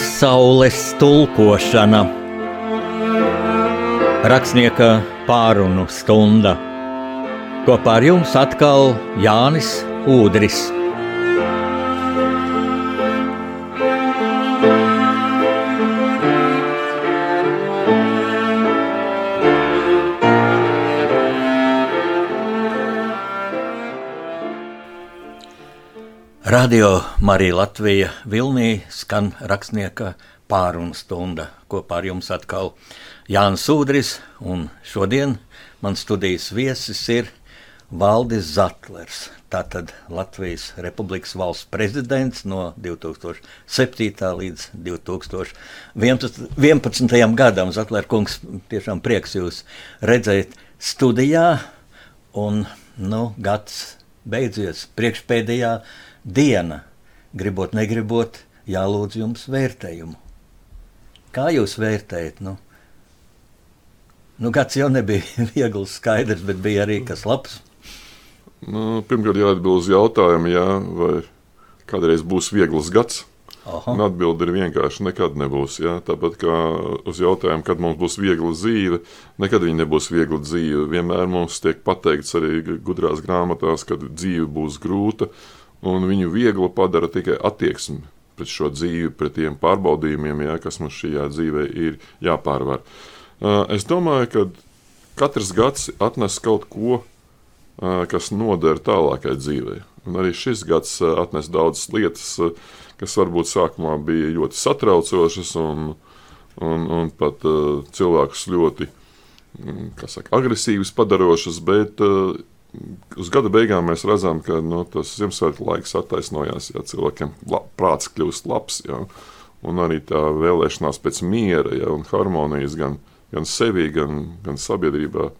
Pasaules tulkošana Rakstnieka pārunu stunda Kopā ar jums atkal Jānis Udris. Radio Marija Latvija Vilnī skan rakstnieka pārunu stunda. Kopā ar jums atkal Jānis Udris, un šodien man studijas viesis ir Valdis Zatlers. Tātad Latvijas Republikas valsts prezidents no 2007. līdz 2011. gadam. Zatlers kungs, tiešām prieks jūs redzēt studijā, un nu, gads beidzies priekšpēdējā diena. Gribot, negribot, jālūdz jums vērtējumu. Kā jūs vērtējat? Nu, nu, gads jau nebija viegls, skaidrs, bet bija arī kas labs. Nu, pirmkārt, jāatbild uz jautājumu, jā, vai kādreiz būs viegls gads. Atbilde ir vienkārši nekad nebūs. Jā. Tāpat kā uz jautājumu, kad mums būs viegla dzīve, nekad viņa nebūs viegla dzīve. Vienmēr mums tiek pateikts arī gudrās grāmatās, ka dzīve būs grūta, un viņu viegli padara tikai attieksme pret šo dzīvi, pret tiem pārbaudījumiem, jā, kas mums šajā dzīvē ir jāpārvar. Es domāju, ka katrs gads atnes kaut ko, kas noder tālākai dzīvei. Un arī šis gads atnes daudzas lietas, kas varbūt sākumā bija ļoti satraucošas un, un, un pat cilvēkus ļoti saka, agresīvas padarošas, bet uz gada beigām mēs redzam, ka nu, tas Ziemassvētku laiks attaisnojās, ja cilvēkiem la, prāts kļūst labs. Ja, un arī tā vēlēšanās pēc miera ja, un harmonijas gan, gan sevī, gan, gan sabiedrībā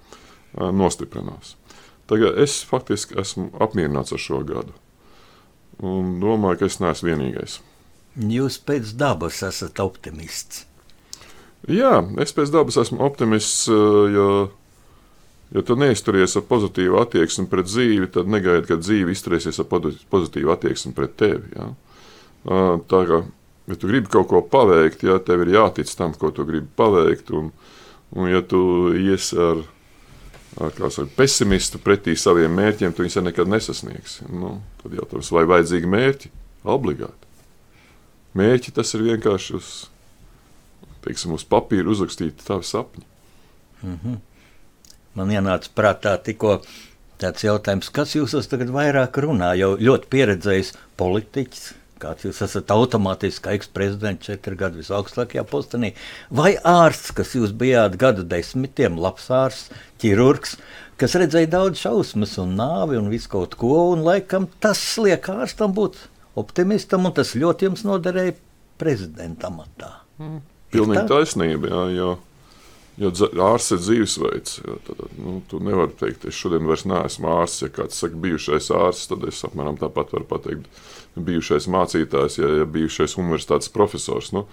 nostiprinās. Tagad es faktiski esmu apmierināts ar šo gadu. Un domāju, ka es neesmu vienīgais. Jūs pēc dabas esat optimists. Jā, es pēc dabas esmu optimists, jo Ja tu neizturies ar pozitīvu attieksmi pret dzīvi, tad negaidi, ka dzīve izturēsies ar pozitīvu attieksmi pret tevi. Ja? Tā kā ja tu gribi kaut ko paveikt, ja tev ir jātic tam, ko tu gribi paveikt, un, un ja tu ies ar, ar, ar pesimistu pretī saviem mērķiem, tu viņus nekad nesasniegsi. Nu, tad jautājums, vai vajadzīgi mērķi? Obligāti. Mērķi tas ir vienkārši uz, teiksim, uz papīra uzrakstīti tavi sapņi. Mm -hmm. Man ienāca prātā tikko tāds jautājums, kas jūs esat tagad vairāk runā, jau ļoti pieredzējis politiķis. Kāds jūs esat automātiski eksprezidents, četri gadi visaugstākajā postenī, vai ārsts, kas jūs bijāt gadu desmitiem, labs ārsts, ķirurgs, kas redzēja daudz šausmas un nāvi un visu kaut ko, un laikam tas liek ārstam būt optimistam, un tas ļoti jums noderēja prezidenta amatā. Mm. Pilnīgi taisnība, jā, jo Jo ārsts ir dzīvesveids. Tad, nu, tu nevari teikt, es šodien vairs neesmu ārsts. Ja kāds saka, bijušais ārsts, tad es apmēram tāpat varu pateikt, bijušais mācītājs, ja, ja bijušais universitātes profesors. Nu,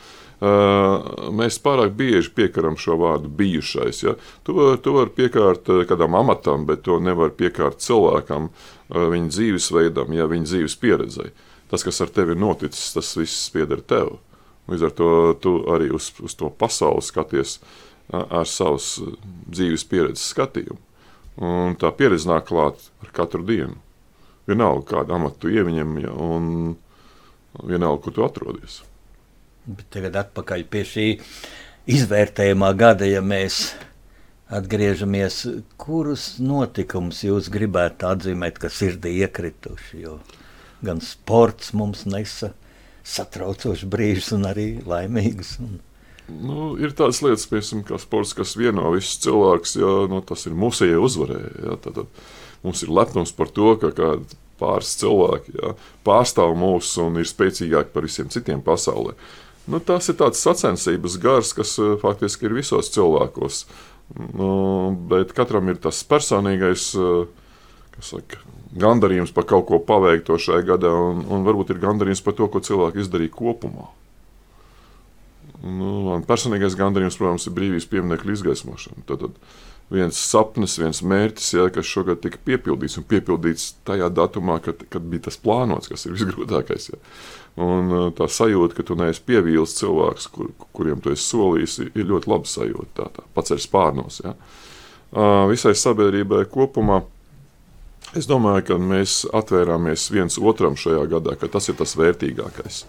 mēs pārāk bieži piekaram šo vārdu bijušais. Ja. Tu, tu vari piekārt kādam amatam, bet to nevar piekārt cilvēkam, viņa dzīvesveidam, ja viņa dzīves pieredzei. Tas, kas ar tevi ir noticis, tas viss pieder tev. Līdz ar to tu arī uz, uz to pasauli skaties ar savas dzīves pieredzes skatījumu. Un tā pieredze nāk klāt ar katru dienu. Vienalga, kādu amatu tu ieņem, ja, un vienalga, kur tu atrodies. Bet tagad atpakaļ pie šī izvērtējumā gada, ja mēs atgriežamies, kurus notikumus jūs gribētu atzīmēt, kas sirdī iekrituši, jo gan sports mums nesa satraucošs brīžus un arī laimīgus. Un Nu, ir tādas lietas, piemēram, kā sports, kas vieno visus cilvēkus, ja nu, tas ir mūsu uzvarēja. Ja, tad, tad mums ir lepnums par to, ka pāris cilvēki ja, pārstāv mūs un ir spēcīgāki par visiem citiem pasaulē. Nu, tas ir tāds sacensības gars, kas eh, faktiski ir visos cilvēkos. Nu, bet katram ir tas personīgais eh, saka, gandarījums par kaut ko paveikto šajā gadā, un, un varbūt ir gandarījums par to, ko cilvēki izdarīja kopumā. Nu, man personīgais gandarījums, protams, ir brīvības pieminiektu izgaismošana. Tad, tad viens sapnis, viens mērķis, ja, kas šogad tika piepildīts un piepildīts tajā datumā, kad, kad bija tas plānots, kas ir visgrūtākais. Ja. Un uh, tā sajūta, ka tu neesi pievīlis cilvēks, kur, kuriem tu esi solījis, ir ļoti laba sajūta. Tā, tā paceļ spārnos. Ja. Uh, visai sabiedrībai kopumā. Es domāju, ka mēs atvērāmies viens otram šajā gadā, ka tas ir tas vērtīgākais.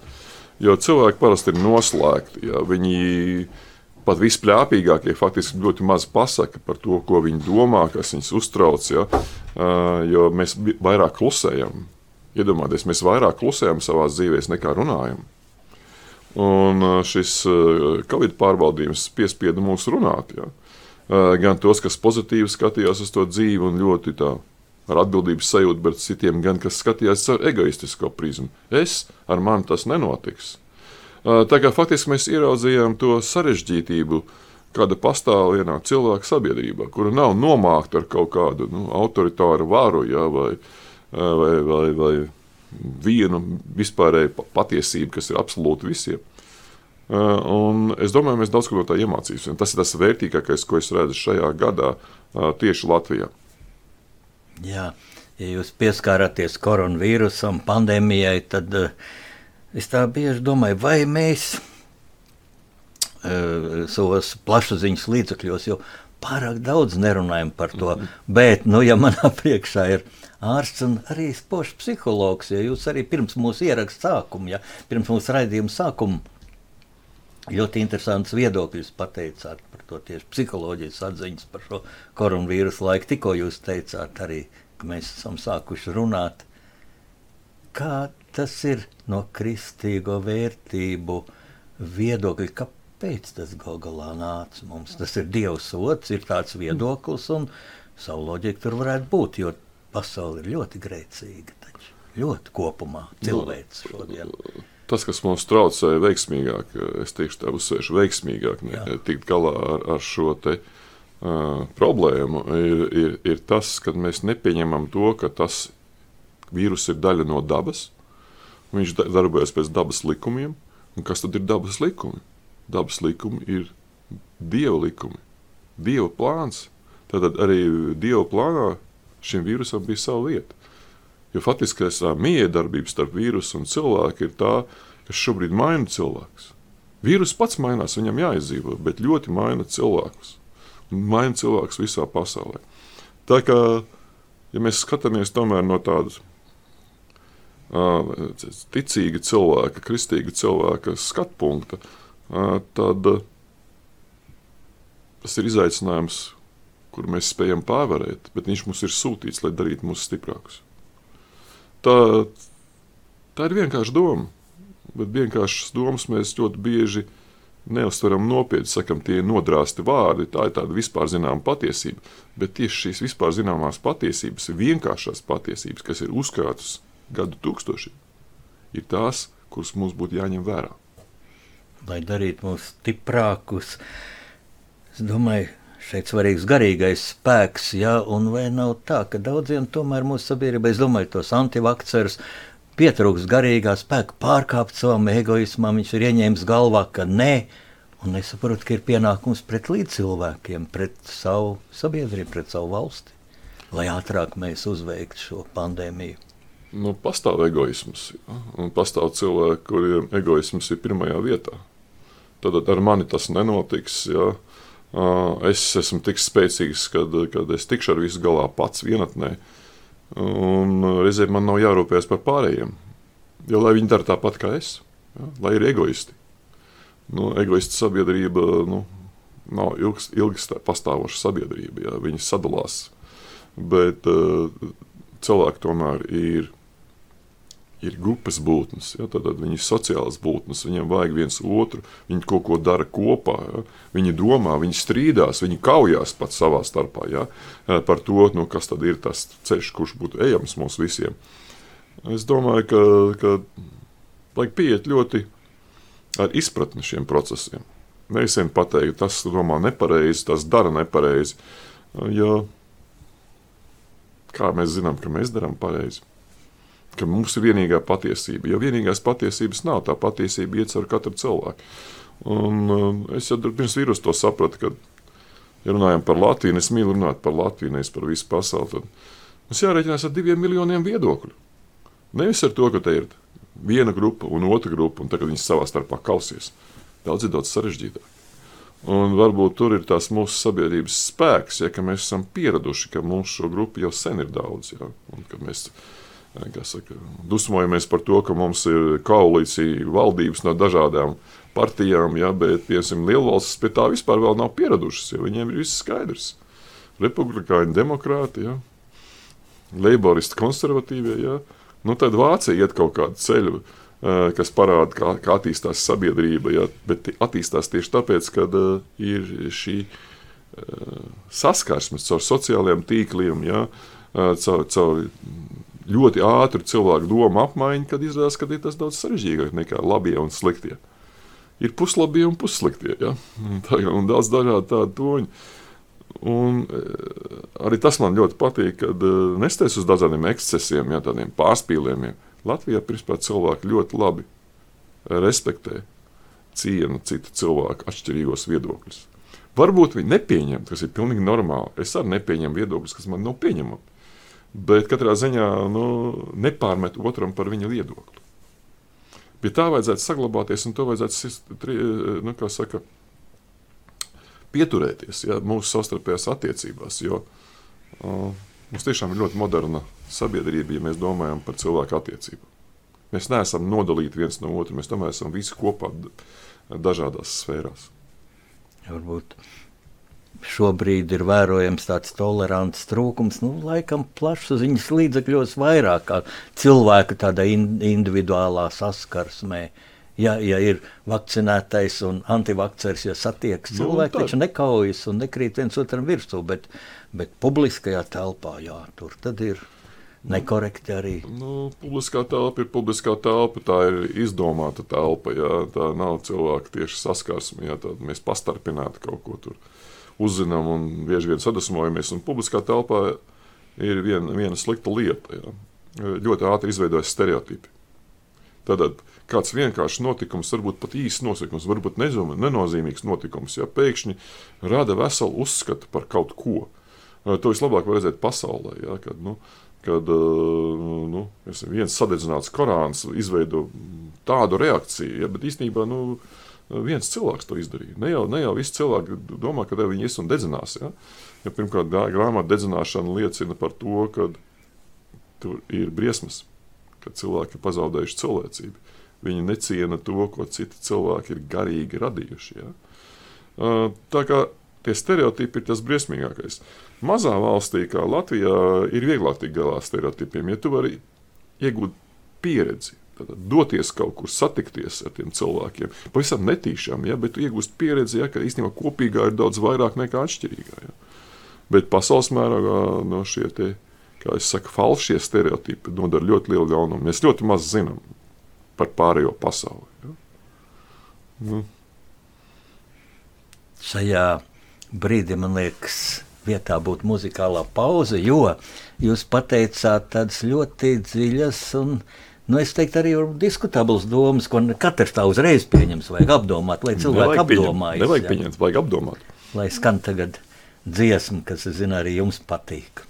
Jo cilvēki parasti ir noslēgti. Ja, viņi pat vispļāpīgākie faktiski ļoti maz pasaka par to, ko viņi domā, kas viņus uztrauc. Ja? Jo mēs vairāk klusējam. Iedomājieties, mēs vairāk klusējam savā dzīvē nekā runājam. Un šis Covid pārbaudījums piespieda mūs runāt. Ja? Gan tos, kas pozitīvi skatījās uz to dzīvi un ļoti tā ar atbildības sajūtu, bet citiem gan, kas skatījās caur egoistisko prizmu. Es ar mani tas nenotiks. Tā kā faktiski mēs ieraudzījām to sarežģītību, kāda pastāv vienā cilvēka sabiedrībā, kura nav nomākta ar kaut kādu nu, autoritāru varu ja, vai, vai, vai, vai vienu vispārēju patiesību, kas ir absolūti visiem. Un es domāju, mēs daudz ko no tā iemācīsimies. Tas ir tas vērtīgākais, ko es redzu šajā gadā tieši Latvijā. Jā, ja jūs pieskārāties koronavīrusam, pandēmijai, tad uh, Es tā bieži domāju, vai mēs uh, savos plašsaziņas līdzekļos jau pārāk daudz nerunājam par to. Mm -hmm. Bet, nu, ja manā priekšā ir ārsts un arī spožs psihologs, ja jūs arī pirms mūsu ieraksta sākuma, ja pirms mūsu raidījuma sākuma ļoti interesants viedokļus pateicāt par to tieši psiholoģijas atziņas par šo koronavīrusu laiku. Tikko jūs teicāt arī, ka mēs esam sākuši runāt. Kā tas ir no kristīgo vērtību viedokļa. Kāpēc tas gal galā nāca mums? Tas ir Dieva sots, ir tāds viedoklis, un savu loģiku tur varētu būt, jo pasaule ir ļoti grēcīga. Taču. Ļoti kopumā cilvēks šodien. Tas, kas mums traucē veiksmīgāk, es teikšu, tā uzsvēršu veiksmīgāk, ne, tikt galā ar, ar šo te, uh, problēmu, ir, ir, ir tas, ka mēs nepieņemam to, ka tas vīrus ir daļa no dabas, Viņš darbojas pēc dabas likumiem. Un kas tad ir dabas likumi? Dabas likumi ir dieva likumi, dieva plāns. Tad arī dieva plānā šim vīrusam bija sava vieta. Jo faktiskais miedarbības starp vīrusu un cilvēku ir tā, kas šobrīd maina cilvēkus. Vīrus pats mainās, viņam jāizdzīvo, bet ļoti maina cilvēkus. Maina cilvēkus visā pasaulē. Tā kā, ja mēs skatāmies no tādas ticīga cilvēka, kristīga cilvēka skatu punkta, tad tas ir izaicinājums, kur mēs spējam pārvarēt, bet viņš mums ir sūtīts, lai darītu mūs stiprākus. Tā, tā ir vienkārša doma, bet vienkāršas domas mēs ļoti bieži neuztveram nopietni, sakam, tie nodrāsti vārdi, tā ir tāda vispār zināma patiesība, bet tieši šīs vispār zināmās patiesības vienkāršās patiesības, kas ir uzkrātas gadu tūkstošiem, ir tās, kuras mums būtu jāņem vērā. Lai darītu mūs stiprākus, es domāju, šeit svarīgs garīgais spēks, ja, un vai nav tā, ka daudziem tomēr mūsu sabiedrībā, es domāju, tos antivakcerus, pietrūks garīgā spēka pārkāpt savam egoismam, viņš ir ieņēmis galvā, ka nē, un nesaprot, ka ir pienākums pret līdzcilvēkiem, pret savu sabiedrību, pret savu valsti, lai ātrāk mēs uzveiktu šo pandēmiju nu, pastāv egoisms. Ja? Un pastāv cilvēki, kuriem egoisms ir pirmajā vietā. Tad ar mani tas nenotiks. Ja? Es esmu tik spēcīgs, kad, kad es tikšu ar visu galā pats vienatnē. Un reizēm man nav jārūpējas par pārējiem. Jo lai viņi dara tāpat kā es, ja? lai ir egoisti. Nu, egoistu sabiedrība nu, nav ilgs, ilgs pastāvoša sabiedrība. Ja? Viņi sadalās. Bet uh, cilvēki tomēr ir ir grupas būtnes, ja, tad viņi ir sociālas būtnes, viņiem vajag viens otru, viņi kaut ko dara kopā, ja, viņi domā, viņi strīdās, viņi kaujās pat savā starpā ja, par to, nu, kas tad ir tas ceļš, kurš būtu ejams mums visiem. Es domāju, ka, ka vajag pieiet ļoti ar izpratni šiem procesiem. Nevisiem pateikt, tas domā nepareizi, tas dara nepareizi, jo kā mēs zinām, ka mēs darām pareizi ka mums ir vienīgā patiesība. Jo vienīgās patiesības nav, tā patiesība iet caur katru cilvēku. Un, uh, es jau pirms vīrusu to sapratu, ka Ja runājam par Latviju, es mīlu runāt par Latviju, nevis par visu pasauli. Mums jārēķinās ar diviem miljoniem viedokļu. Nevis ar to, ka te ir viena grupa un otra grupa, un tagad viņi savā starpā kausies. Daudz ir daudz sarežģītāk. Un varbūt tur ir tās mūsu sabiedrības spēks, ja mēs esam pieraduši, ka mums šo grupu jau sen ir daudz. Ja, un, mēs saka, dusmojamies par to, ka mums ir koalīcija valdības no dažādām partijām, ja, bet piemēram lielvalstis pie tā vispār nav pieradušas. Ja, viņiem ir viss skaidrs. Republikāņi, demokrāti, ja, leiboristi, konservatīvie. Ja, nu, tad Vācija iet kaut kādu ceļu kas parāda, kā, kā attīstās sabiedrība. Ja, bet attīstās tieši tāpēc, ka uh, ir šī uh, saskarsme caur sociālajiem tīkliem, ja, caur, caur ļoti ātru cilvēku domu apmaiņu, kad izrādās, ka ir tas daudz sarežģītāk nekā labie un sliktie. Ir puslabie un pussliktie, ja? Tā, un daudz dažādu tādu toņu. Un, arī tas man ļoti patīk, kad nesties uz dažādiem ekscesiem, ja, tādiem pārspīlējumiem. Latvijā principā, cilvēki ļoti labi respektē, ciena citu cilvēku atšķirīgos viedokļus. Varbūt viņi nepieņem, tas ir pilnīgi normāli. Es arī nepieņemu viedokļus, kas man nav pieņemami. Bet katrā ziņā nu, nepārmet otram par viņa viedokli. Pie tā vajadzētu saglabāties un to vajadzētu nu, saka, pieturēties ja, mūsu savstarpējās attiecībās. Jo uh, mums tiešām ir ļoti moderna sabiedrība, ja mēs domājam par cilvēku attiecību. Mēs neesam nodalīti viens no otra, mēs tomēr esam visi kopā dažādās sfērās. Varbūt šobrīd ir vērojams tāds tolerants trūkums, nu, laikam plašsaziņas līdzekļos vairāk kā cilvēka tādā in, individuālā saskarsmē. Ja, ja ir vakcinētais un antivakcērs, ja satiekas nu, cilvēki, taču nekaujas un nekrīt viens otram virsū, bet, bet publiskajā telpā, jā, tur tad ir nekorekti arī. Nu, publiskā telpa ir publiskā telpa, tā ir izdomāta telpa. Jā, tā nav cilvēka tieši saskarsme. Jā, mēs pastarpināti kaut ko tur uzzinām un bieži vien sadusmojamies. Un publiskā telpā ir viena, viena slikta lieta. Jā. Ļoti ātri izveidojas stereotipi. Tad kāds vienkāršs notikums, varbūt pat īsts notikums, varbūt nenozīmīgs notikums, ja pēkšņi rada veselu uzskatu par kaut ko. To vislabāk var redzēt pasaulē. Ja, kad, nu, kad nu, viens sadedzināts Korāns izveido tādu reakciju, ja, bet īstenībā nu, viens cilvēks to izdarīja. Ne jau, ne jau visi cilvēki domā, ka viņi ies un dedzinās. Ja. Ja pirmkārt, grāmatu dedzināšana liecina par to, ka tur ir briesmas, ka cilvēki ir pazaudējuši cilvēcību. Viņi neciena to, ko citi cilvēki ir garīgi radījuši. Ja. Tā kā tie stereotipi ir tas briesmīgākais. Mazā valstī, kā Latvijā, ir vieglāk tikt galā ar stereotipiem, ja tu vari iegūt pieredzi. Doties kaut kur, satikties ar tiem cilvēkiem. Pavisam netīšām, ja, bet iegūst pieredzi, ja, ka īstenībā kopīgā ir daudz vairāk nekā atšķirīgā. Ja. Bet pasaules mērogā no šie te, kā es saku, falšie stereotipi nodara ļoti lielu ļaunumu. Mēs ļoti maz zinām par pārējo pasauli. Ja. Nu. Šajā brīdī man liekas, vietā būtu muzikālā pauze, jo jūs pateicāt tādas ļoti dziļas un Nu, es teiktu, arī diskutabls domas, ko katrs tā uzreiz pieņems, vajag apdomāt, lai cilvēki apdomājas. Nevajag pieņemt, vajag apdomāt. Lai skan tagad dziesma, kas, es zinu, arī jums patīk.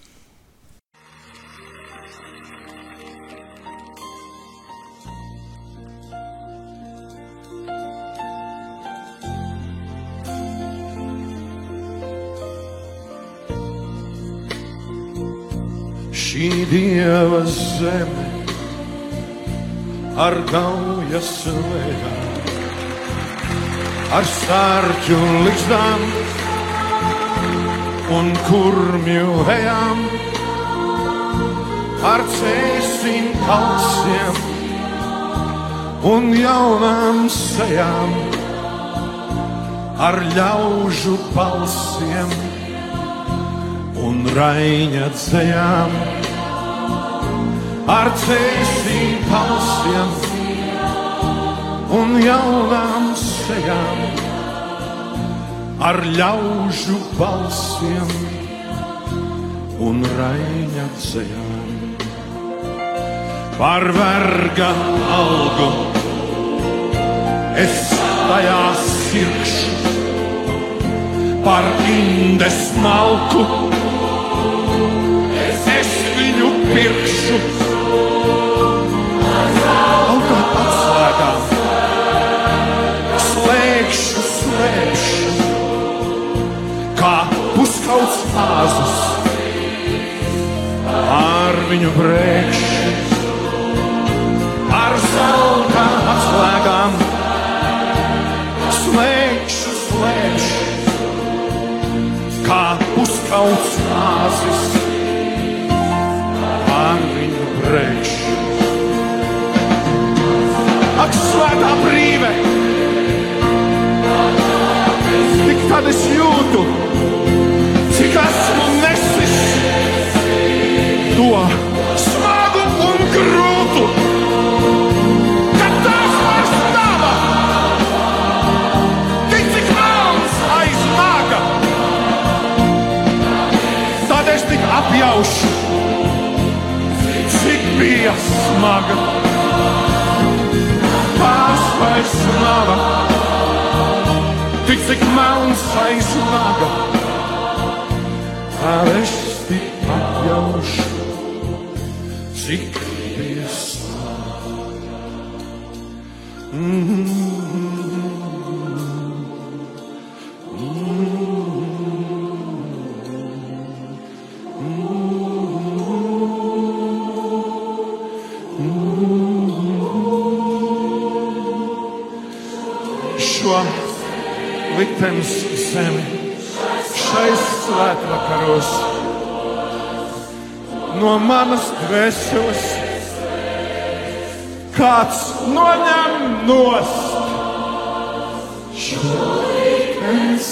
šī dieva zeme ar gaujas lejām, ar sārķu līgzdām un kurmju ejām, ar cēsim kalsiem un jaunām sejām, ar ļaužu balsiem un raiņa dzējām ar cēsīm palsiem un jaunām sejām, ar ļaužu balsiem un raiņa dzējām. Par verga algu es tajā sirkšu, par indes malku. Es viņu pirkšu. Puskauts āzus. Ar viņu brēkšu. Ar zelta atslēgām. Slēgšu, slēgšu kā puskauts nāzis ar viņu brēkšu. Ak, svētā brīve! Tik tad es jūtu, cik esmu nesis to smagu un grūtu. Kad tās vairs tava, tik cik melns aiz naga tad es tik apjaušu, cik bija smaga. Tās vairs nav, tik cik melns aiz naga. Tad es tik apjaušu, cik dvēseles kāds noņem nost? Šo liktenes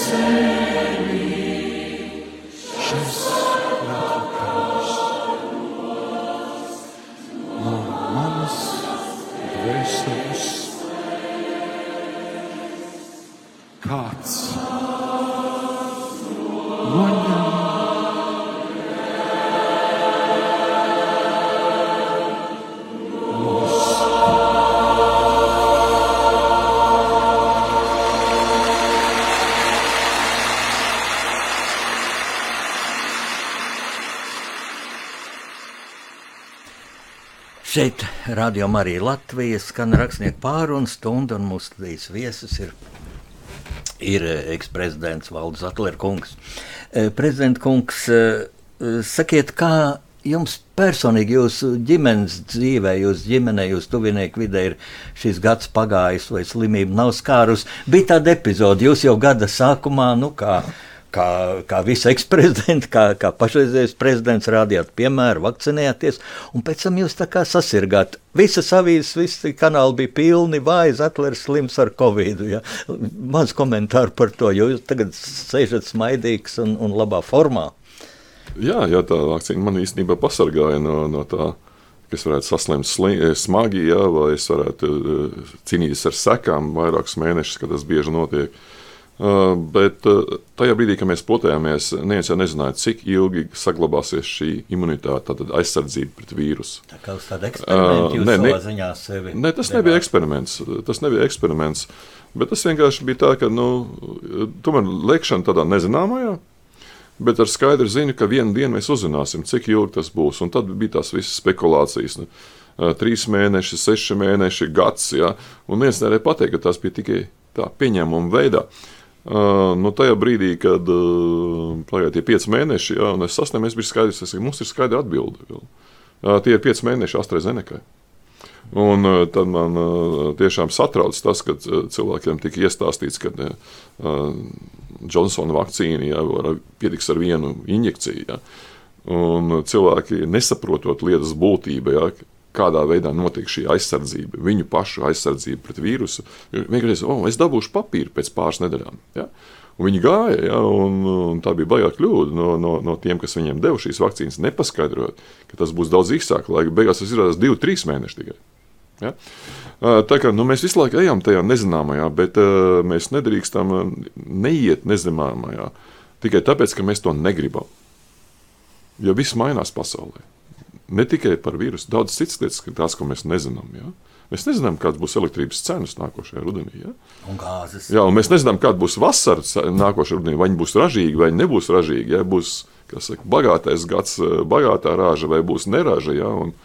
Šeit rādījumā arī Latvijas skan rakstnieku pārunu stunda, un mūsu studijas viesis ir, ir eksprezidents Valdis Atlerkungs. Prezident kungs, sakiet, kā jums personīgi, jūsu ģimenes dzīvē, jūsu ģimenē, jūsu tuvinieku vidē ir šis gads pagājis, vai slimība nav skārus? Bija tāda epizode, jūs jau gada sākumā, nu kā kā, kā visi eksprezidenti, kā, kā pašreizējais prezidents rādījāt piemēru, vakcinējāties, un pēc tam jūs tā kā sasirgāt. Visas avīzes, visi kanāli bija pilni, vājas atlers slims ar covid. Ja. Maz komentāru par to, jo jūs tagad sēžat smaidīgs un, un labā formā. Jā, jā, tā vakcīna man īstenībā pasargāja no, no tā, ka es varētu saslimt smagi, jā, vai es varētu cīnīties ar sekām vairākus mēnešus, kad tas bieži notiek. Uh, bet uh, tajā brīdī, kad mēs potējāmies, neviens jau nezināja, cik ilgi saglabāsies šī imunitāte, tātad aizsardzība pret vīrusu. Tā kā uz tādu eksperimentu uh, ne, ne, ziņā sevi. Ne, tas devāt. nebija eksperiments. Tas nebija eksperiments. Bet tas vienkārši bija tā, ka nu, tomēr lēkšana tādā nezināmajā. Bet ar skaidru ziņu, ka vienā dienā mēs uzzināsim, cik ilgi tas būs. Un tad bija tās visas spekulācijas. Nu, trīs mēneši, seši mēneši, gads. Ja? Un viens nevarēja pateikt, ka tas bija tikai tā pieņēmuma veidā. Uh, nu, tajā brīdī, kad uh, pagāja tie pieci mēneši, ja, un es sasniedzu, bija skaidrs, ka mums ir skaidra atbilde. Tie ir pieci mēneši AstraZenekai. Un uh, tad man tiešām satrauc tas, ka cilvēkiem tika iestāstīts, ka Johnsona vakcīna ja, pietiks ar vienu injekciju. Ja. Un cilvēki nesaprotot lietas būtību, ja, kādā veidā notiek šī aizsardzība, viņu pašu aizsardzība pret vīrusu. Vienkārši, oh, es dabūšu papīru pēc pāris nedēļām. Ja? Un viņi gāja, ja, un, un tā bija baigta kļūda no, no, no tiem, kas viņiem deva šīs vakcīnas, nepaskaidrojot, ka tas būs daudz īsāk, lai beigās tas izrādās divi, trīs mēneši tikai. Ja? Tā kā nu, mēs visu laiku ejam tajā nezināmajā, bet uh, mēs nedrīkstam neiet nezināmajā tikai tāpēc, ka mēs to negribam. Jo viss mainās pasaulē ne tikai par vīrusu, daudz citas lietas, tās, ko mēs nezinām. Ja? Mēs nezinām, kādas būs elektrības cenas nākošajā rudenī. Ja? Un gāzes. Jā, un mēs nezinām, kāda būs vasara nākošais rudenī. Vai viņi būs ražīgi, vai nebūs ražīgi. Ja būs saka, bagātais gads, bagātā rāža vai būs neraža. Ja? Un,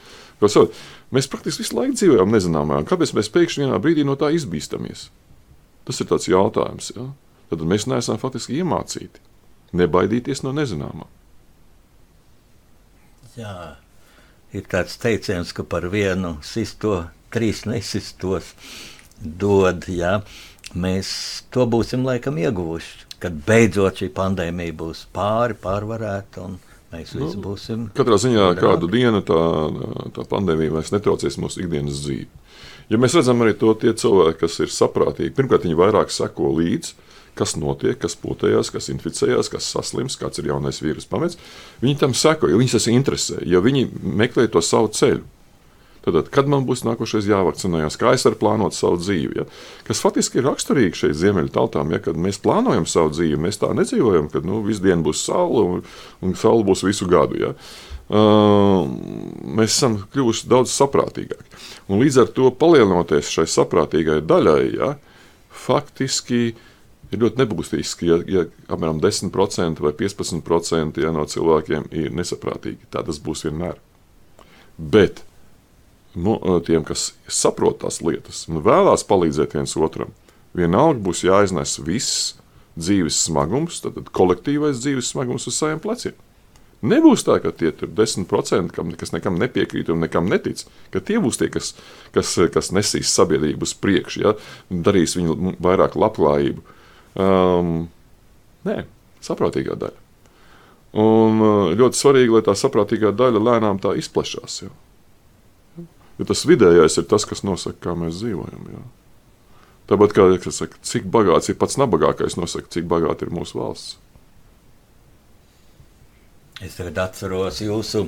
mēs praktiski visu laiku dzīvojam nezināmā. Kāpēc mēs pēkšņi vienā brīdī no tā izbīstamies? Tas ir tāds jautājums. Ja? Tad mēs neesam faktiski iemācīti nebaidīties no nezināmā. Jā, ir tāds teiciens, ka par vienu sisto trīs nesistos dod. Ja? Mēs to būsim laikam ieguvuši, kad beidzot šī pandēmija būs pāri, pārvarēta. Mēs visi nu, būsim. Katrā ziņā kādu dienu tā, tā pandēmija vairs netraucēs mūsu ikdienas dzīvi. Ja mēs redzam arī to cilvēku, kas ir saprātīgi, pirmkārt, viņi vairāk seko līdzi, kas notiek, kas potējās, kas inficējās, kas saslims, kāds ir jaunais vīrus pamets. Viņi tam seko, jo viņus tas interesē, jo viņi meklē to savu ceļu. Tad, kad man būs nākošais jāvakcinējas, kā es varu plānot savu dzīvi? Ja? Kas faktiski ir raksturīgi šeit ziemeļu tautām, ja kad mēs plānojam savu dzīvi, mēs tā nedzīvojam, ka nu, visu dienu būs saule un, un saule būs visu gadu. Ja? Uh, mēs esam kļuvuši daudz saprātīgāki. Un līdz ar to palielinoties šai saprātīgai daļai, ja, faktiski ir ļoti nebūtiski, ja, ja apmēram 10% vai 15% ja, no cilvēkiem ir nesaprātīgi. Tā tas būs vienmēr. Bet no nu, tiem, kas saprot tās lietas un vēlās palīdzēt viens otram, vienalga būs jāiznes viss dzīves smagums, tad kolektīvais dzīves smagums uz saviem pleciem. Nebūs tā, ka tie ir 10%, kam, kas nekam nepiekrīt un nekam netic, ka tie būs tie, kas, kas, kas nesīs sabiedrību uz priekšu, ja? darīs viņu vairāk labklājību. Um, nē, saprātīgā daļa. Un ļoti svarīgi, lai tā saprātīgā daļa lēnām tā izplešās. Ja? Jo tas vidējais ir tas, kas nosaka, kā mēs dzīvojam. Jā. Tāpat kā saka, cik bagāts ir pats nabagākais, nosaka, cik bagāta ir mūsu valsts. Es tagad atceros jūsu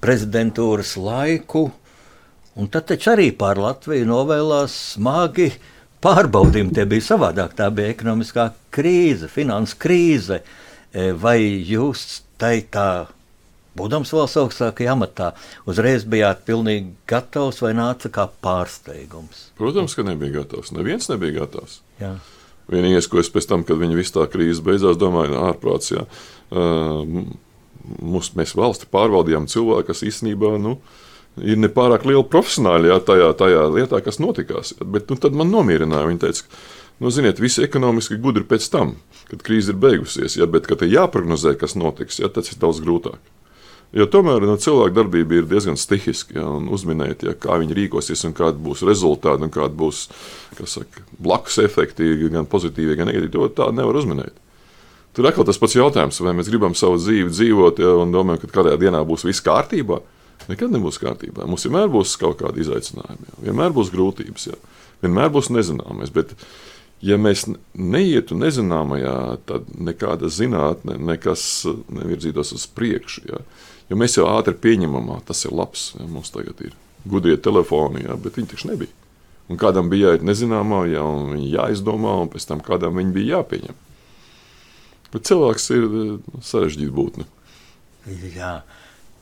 prezidentūras laiku, un tad taču arī pār Latviju novēlās smagi pārbaudījumi. Tie bija savādāk. Tā bija ekonomiskā krīze, finanses krīze. Vai jūs tai tā būdams vēl augstākajā amatā, uzreiz bijāt pilnīgi gatavs vai nāca kā pārsteigums? Protams, ka nebija gatavs. Neviens nebija gatavs. Jā. Vienīgais, ko es pēc tam, kad viņa visu tā krīze beidzās, domāju, ārprāts. Jā. Uh, mums, mēs valsti pārvaldījām cilvēku, kas īstenībā nu, ir nepārāk liela profesionāli jā, tajā, tajā lietā, kas notikās. Bet nu, tad man nomierināja. Viņa teica, nu, ziniet, visi ekonomiski gudri pēc tam, kad krīze ir beigusies. Jā, bet, kad ir jāprognozē, kas notiks, jā, tas ir daudz grūtāk. Jo tomēr no, nu, cilvēka darbība ir diezgan stihiska ja, uzminēt, ja, kā viņi rīkosies un kāda būs rezultāti un kāda būs saka, blakus efekti, gan pozitīvi, gan negatīvi. To tā nevar uzminēt. Tur atkal tas pats jautājums, vai mēs gribam savu dzīvi dzīvot ja, un domājam, ka kādā dienā būs viss kārtībā. Nekad nebūs kārtībā. Mums vienmēr būs kaut kādi izaicinājumi, ja. vienmēr būs grūtības, ja. vienmēr būs nezināmais. Bet, ja mēs neietu nezināmajā, tad nekāda zinātne, nekas nevirzītos uz priekšu. Ja. Jo mēs jau ātri pieņemam, tas ir labs. Ja, mums tagad ir gudrie telefoni, ja, bet viņi taču nebija. Un kādam bija jāiet nezināmā, ja, viņi jāizdomā, un pēc tam kādam viņi bija jāpieņem. Bet cilvēks ir sarežģīta būtne. Jā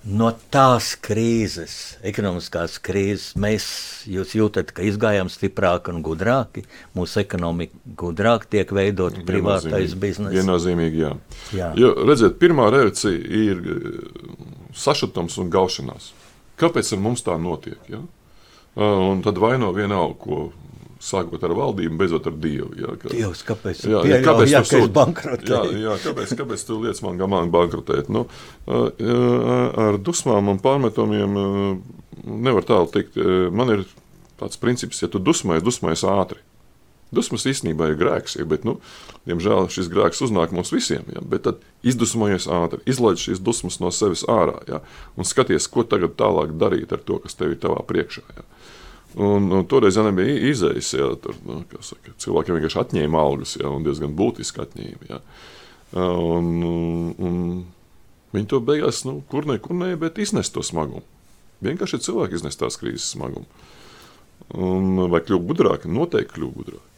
no tās krīzes, ekonomiskās krīzes, mēs jūtat, ka izgājām stiprāki un gudrāki. Mūsu ekonomika gudrāk tiek veidot privātais bizness. Viennozīmīgi, jā. jā. Jo, redziet, pirmā reakcija ir eh, sašutums un gaušanās. Kāpēc ar mums tā notiek? Ja? Un tad vaino vienalga, ko sākot ar valdību, beidzot ar Dievu. Jā, ka, Dievs, kāpēc jā, jā, kāpēc jā, tu bankrotēji? Jā, jā, kāpēc, kāpēc tu liec man gamāni bankrotēt? Nu, ar dusmām un pārmetumiem nevar tālu tikt. Man ir tāds princips, ja tu dusmojies, dusmojies ātri. Dusmas īstenībā ir grēks, ja, bet, nu, diemžēl, šis grēks uznāk mums visiem. Ja, bet tad izdusmojies ātri, izlaiž šīs dusmas no sevis ārā ja, un skaties, ko tagad tālāk darīt ar to, kas tev ir tavā priekšā. Ja. Un, un toreiz jau nebija izējas. Ja, tur, nu, saka, cilvēkiem vienkārši atņēma algas, ja, un diezgan būtiski atņēma. Ja. Un, un, viņi to beigās, nu, kur ne, kur ne, bet iznesa to smagumu. Vienkārši cilvēki iznes tās krīzes smagumu. Un, vai kļuvu gudrāki? Noteikti kļuvu gudrāki.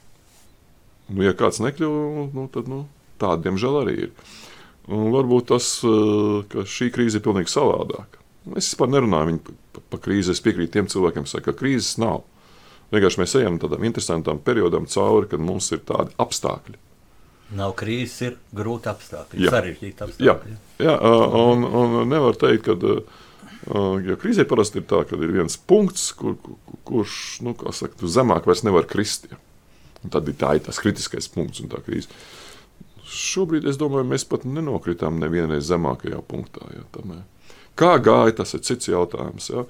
Nu, ja kāds nekļuva, nu, tad nu, tāda diemžēl arī ir. Un varbūt tas, ka šī krīze ir pilnīgi savādāka. Es vispār nerunāju par pa krīzi. Es piekrītu tiem cilvēkiem, saka, ka krīzes nav. Vienkārši mēs ejam tādam interesantam periodam cauri, kad mums ir tādi apstākļi. Nav krīzes, ir grūti apstākļi, Jā. sarežģīti Jā, apstākļi. jā un, un nevar teikt, ka jo krīzē parasti ir tā, ka ir viens punkts, kur, kur, kurš nu, saka, zemāk vairs nevar krist. Ja. Tad ir tā ir tas kritiskais punkts un tā krīze. Šobrīd es domāju, mēs pat nenokritām nevienreiz zemākajā punktā. Ja, tamē. Kā gāja, tas ir cits jautājums. Ja.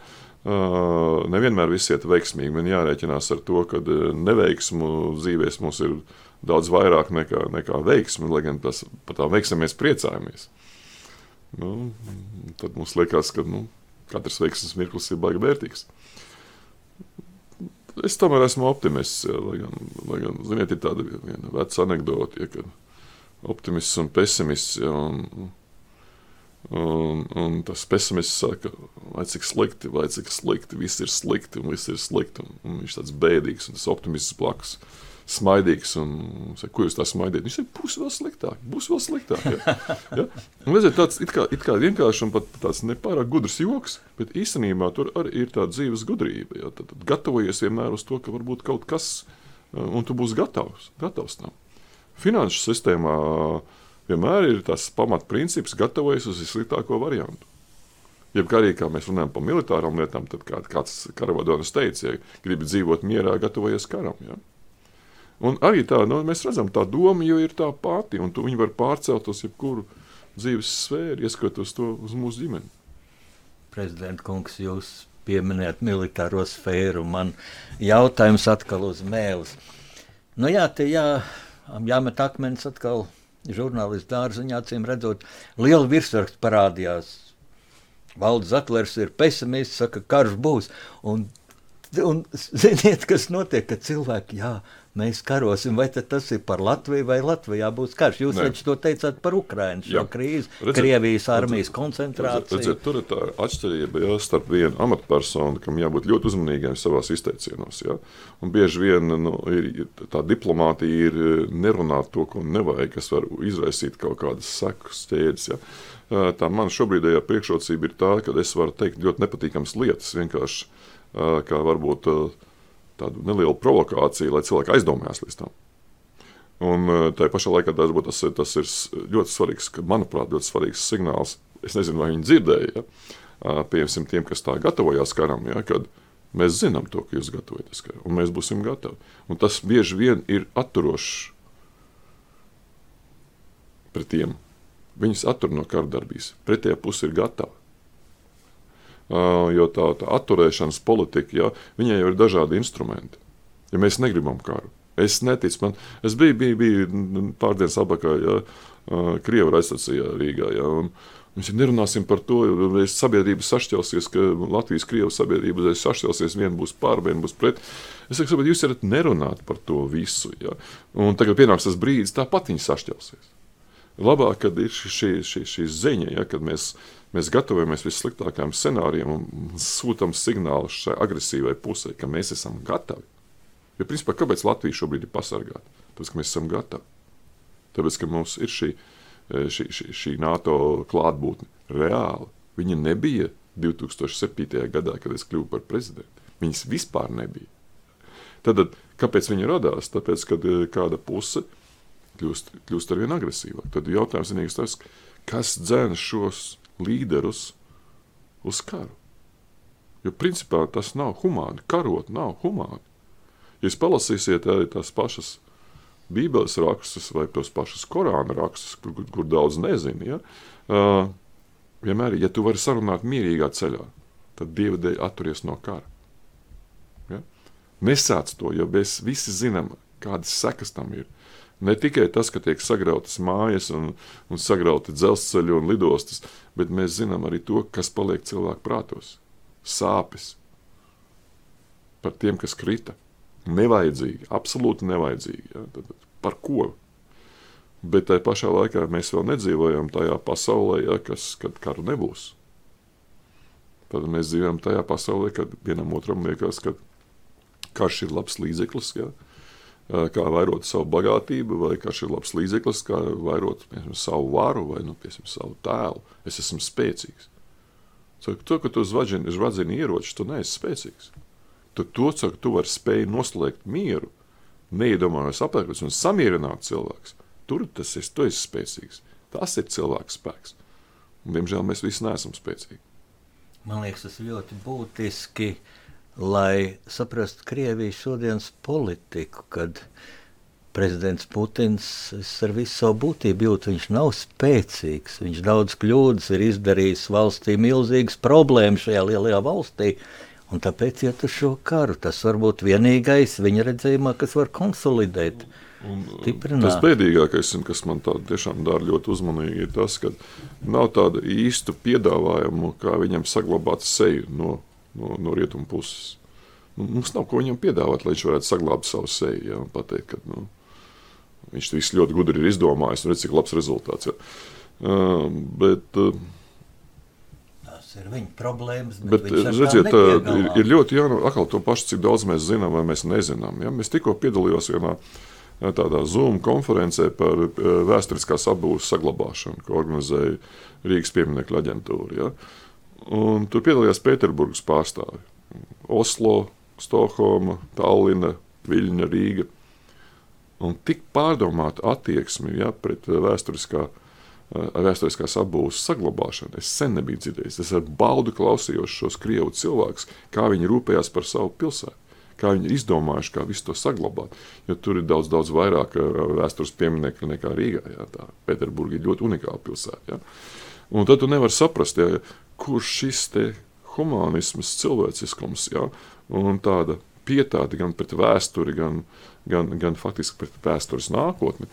Uh, nevienmēr viss iet veiksmīgi. Man jārēķinās ar to, ka neveiksmu dzīvēs mums ir daudz vairāk nekā, nekā veiksmi, lai gan tas, par tām veiksmēm mēs priecājamies. Nu, tad mums liekas, ka nu, katrs veiksmes mirklis ir baigi vērtīgs. Es tomēr esmu optimists. Jā, lai gan, lai gan ziniet, ir tāda viena veca anekdote, ja, kad optimists un pesimists. Ja, un, Un, un tas pesimists saka, vai cik slikti, vai cik slikti, viss ir slikti, un viss ir slikti. Un, un viņš ir tāds bēdīgs, un tas optimists blakus smaidīgs. Un, saka, ko jūs tā smaidījat? Viņš saka, būs vēl sliktāk, būs vēl sliktāk. Ja? Ja? Un, redziet, tāds it kā, it kā vienkārši un pat tāds nepārāk gudrs joks, bet īstenībā tur arī ir tā dzīves gudrība. Ja? Tad, tad gatavojies vienmēr uz to, ka varbūt kaut kas, un tu būsi gatavs, gatavs tam. Finanšu sistēmā vienmēr ir tas pamatprincips, gatavojas uz vissliktāko variantu. Jeb arī, kā mēs runājam par militārām lietām, tad kā, kāds karavadonis teica, ja gribi dzīvot mierā, gatavojies karam. Ja? Un arī tā, nu, mēs redzam, tā doma jau ir tā pati, un tu viņu var pārcelt uz jebkuru dzīves sfēru, ieskatoties to uz mūsu ģimeni. Prezident kungs, jūs pieminējat militāro sfēru, man jautājums atkal uz mēles. Nu jā, te jā, jāmet akmens atkal žurnālistu dārziņā, acīm redzot, liela virsraksta parādījās. Valdis Zatlers ir pesimists, saka, ka karš būs. Un, un ziniet, kas notiek, kad cilvēki, jā, mēs karosim, vai tas ir par Latviju, vai Latvijā būs karš. Jūs taču to teicāt par Ukraiņu, šo krīzi, redzēt, Krievijas armijas redzēt, koncentrāciju. Redzēt, tur ir tā atšķirība jā, starp vienu amatpersonu, kam jābūt ļoti uzmanīgiem savās izteicienos. Jā. Un bieži vien nu, ir, tā diplomātija ir nerunāt to, ko nevajag, kas var izraisīt kaut kādas sekas ķēdes. Jā. Tā man šobrīdējā priekšrocība ir tā, ka es varu teikt ļoti nepatīkamas lietas, vienkārši kā varbūt tādu nelielu provokāciju, lai cilvēki aizdomājās līdz tam. Un tā pašā laikā tas, tas, tas ir ļoti svarīgs, manuprāt, ļoti svarīgs signāls. Es nezinu, vai viņi dzirdēja, ja? piemēram, tiem, kas tā gatavojās karam, ja? kad mēs zinām to, ka jūs gatavojaties karam, un mēs būsim gatavi. Un tas bieži vien ir atturošs pret tiem, viņus attur no kardarbības. Pretējā puse ir gatava. Jo tā, tā atturēšanas politika, ja, viņai jau ir dažādi instrumenti. Ja mēs negribam karu, es neticu, man, es biju, biju, biju pārdienas apakā, ja, Krievijas aizsacījā Rīgā, ja, un Mēs nerunāsim par to, jo sabiedrība sašķelsies, ka Latvijas-Krievijas sabiedrība sašķelsies, viena būs pār, viena būs pret. Es saku, jūs varat nerunāt par to visu. Ja? Un tagad pienāks tas brīdis, tāpat viņi sašķelsies. Labāk, kad ir šī, šī, šī ziņa, ja, kad mēs, mēs gatavojamies vissliktākajiem scenārijiem un sūtām signālu šai agresīvai pusē, ka mēs esam gatavi. Jo, principā, kāpēc Latvija šobrīd ir pasargāta? Tāpēc, ka mēs esam gatavi. Tāpēc, ka mums ir šī, šī, šī, šī NATO klātbūtne reāli. Viņa nebija 2007. gadā, kad es kļuvu par prezidentu. Viņas vispār nebija. Tad, kāpēc viņa radās? Tāpēc, kad kāda puse kļūst, kļūst ar vien agresīvāk. Tad jautājums ir tas, kas dzēna šos līderus uz karu. Jo principā tas nav humāni. Karot nav humāni. Ja jūs palasīsiet arī tās pašas Bībeles rakstus vai tos pašus Korāna rakstus, kur, kur, kur daudz nezina, ja, uh, vienmēr, ja tu vari sarunāt mierīgā ceļā, tad Dieva dēļ atturies no kara. Ja? Nesāc to, jo mēs visi zinām, kādas sekas tam ir. Ne tikai tas, ka tiek sagrautas mājas un, un sagrauti dzelzceļi un lidostas, bet mēs zinām arī to, kas paliek cilvēku prātos. Sāpes par tiem, kas krita. Nevajadzīgi, absolūti nevajadzīgi. Ja? Tad, par ko? Bet tajā pašā laikā mēs vēl nedzīvojam tajā pasaulē, ja, kas, kad karu nebūs. Tad mēs dzīvojam tajā pasaulē, kad vienam otram liekas, ka karš ir labs līdzeklis. Ja? Kā vairot savu bagātību, vai kas ir labs līdzeklis, kā vairot piemēram, savu varu vai nu, piemēram, savu tēlu. Es esmu spēcīgs. So, to, ka tu zvadzini ieroči, tu neesi spēcīgs. tad to, ka tu vari spēj noslēgt mieru, neiedomājies apēkļus un samierināt cilvēkus, tur tas ir, tu esi spēcīgs. Tas ir cilvēks spēks. Un, diemžēl mēs visi neesam spēcīgi. Man liekas, tas ļoti būtiski, lai saprastu Krievijas šodienas politiku, kad prezidents Putins ar visu savu būtību jūt, viņš nav spēcīgs. Viņš daudz kļūdas ir izdarījis valstī, milzīgas problēmas šajā lielajā valstī. Un tāpēc iet uz šo karu. Tas var būt vienīgais viņa redzējumā, kas var konsolidēt. Un, Stiprināt. tas bēdīgākais, kas man tiešām dara ļoti uzmanīgi, ir tas, ka nav tāda īsta piedāvājuma, kā viņam saglabāt seju no, no, no rietumu puses. Nu, mums nav ko viņam piedāvāt, lai viņš varētu saglabāt savu seju. Ja, pateikt, ka, nu, viņš to ļoti gudri ir izdomājis un redz, cik labs rezultāts. Ja. Uh, bet, uh, ir viņa problēmas. Bet, bet redziet, ir, ir ļoti jānodrošina to pašu, cik daudz mēs zinām vai mēs nezinām. Ja? Mēs tikko piedalījāmies vienā tādā Zoom konferencē par vēsturiskās apbūves saglabāšanu, ko organizēja Rīgas pieminiektu aģentūra. Ja? Un tur piedalījās Pēterburgas pārstāvi. Oslo, Stokholma, Tallina, Viļņa, Rīga. Un tik pārdomāta attieksme ja, pret vēsturiskā apbūves vēsturiskās apbūves saglabāšanu. Es sen nebiju dzirdējis. Es ar baudu klausījos šos krievu cilvēkus, kā viņi rūpējās par savu pilsētu. Kā viņi izdomājuši, kā visu to saglabāt. Jo tur ir daudz, daudz vairāk vēstures pieminiektu nekā Rīgā. Jā, tā Pēterburga ir ļoti unikāla pilsēta. Jā. Un tad tu nevari saprast, jā, kurš šis humanisms, cilvēciskums jā, un tāda pietāte gan pret vēsturi, gan, gan, gan faktiski pret vēstures nākotni.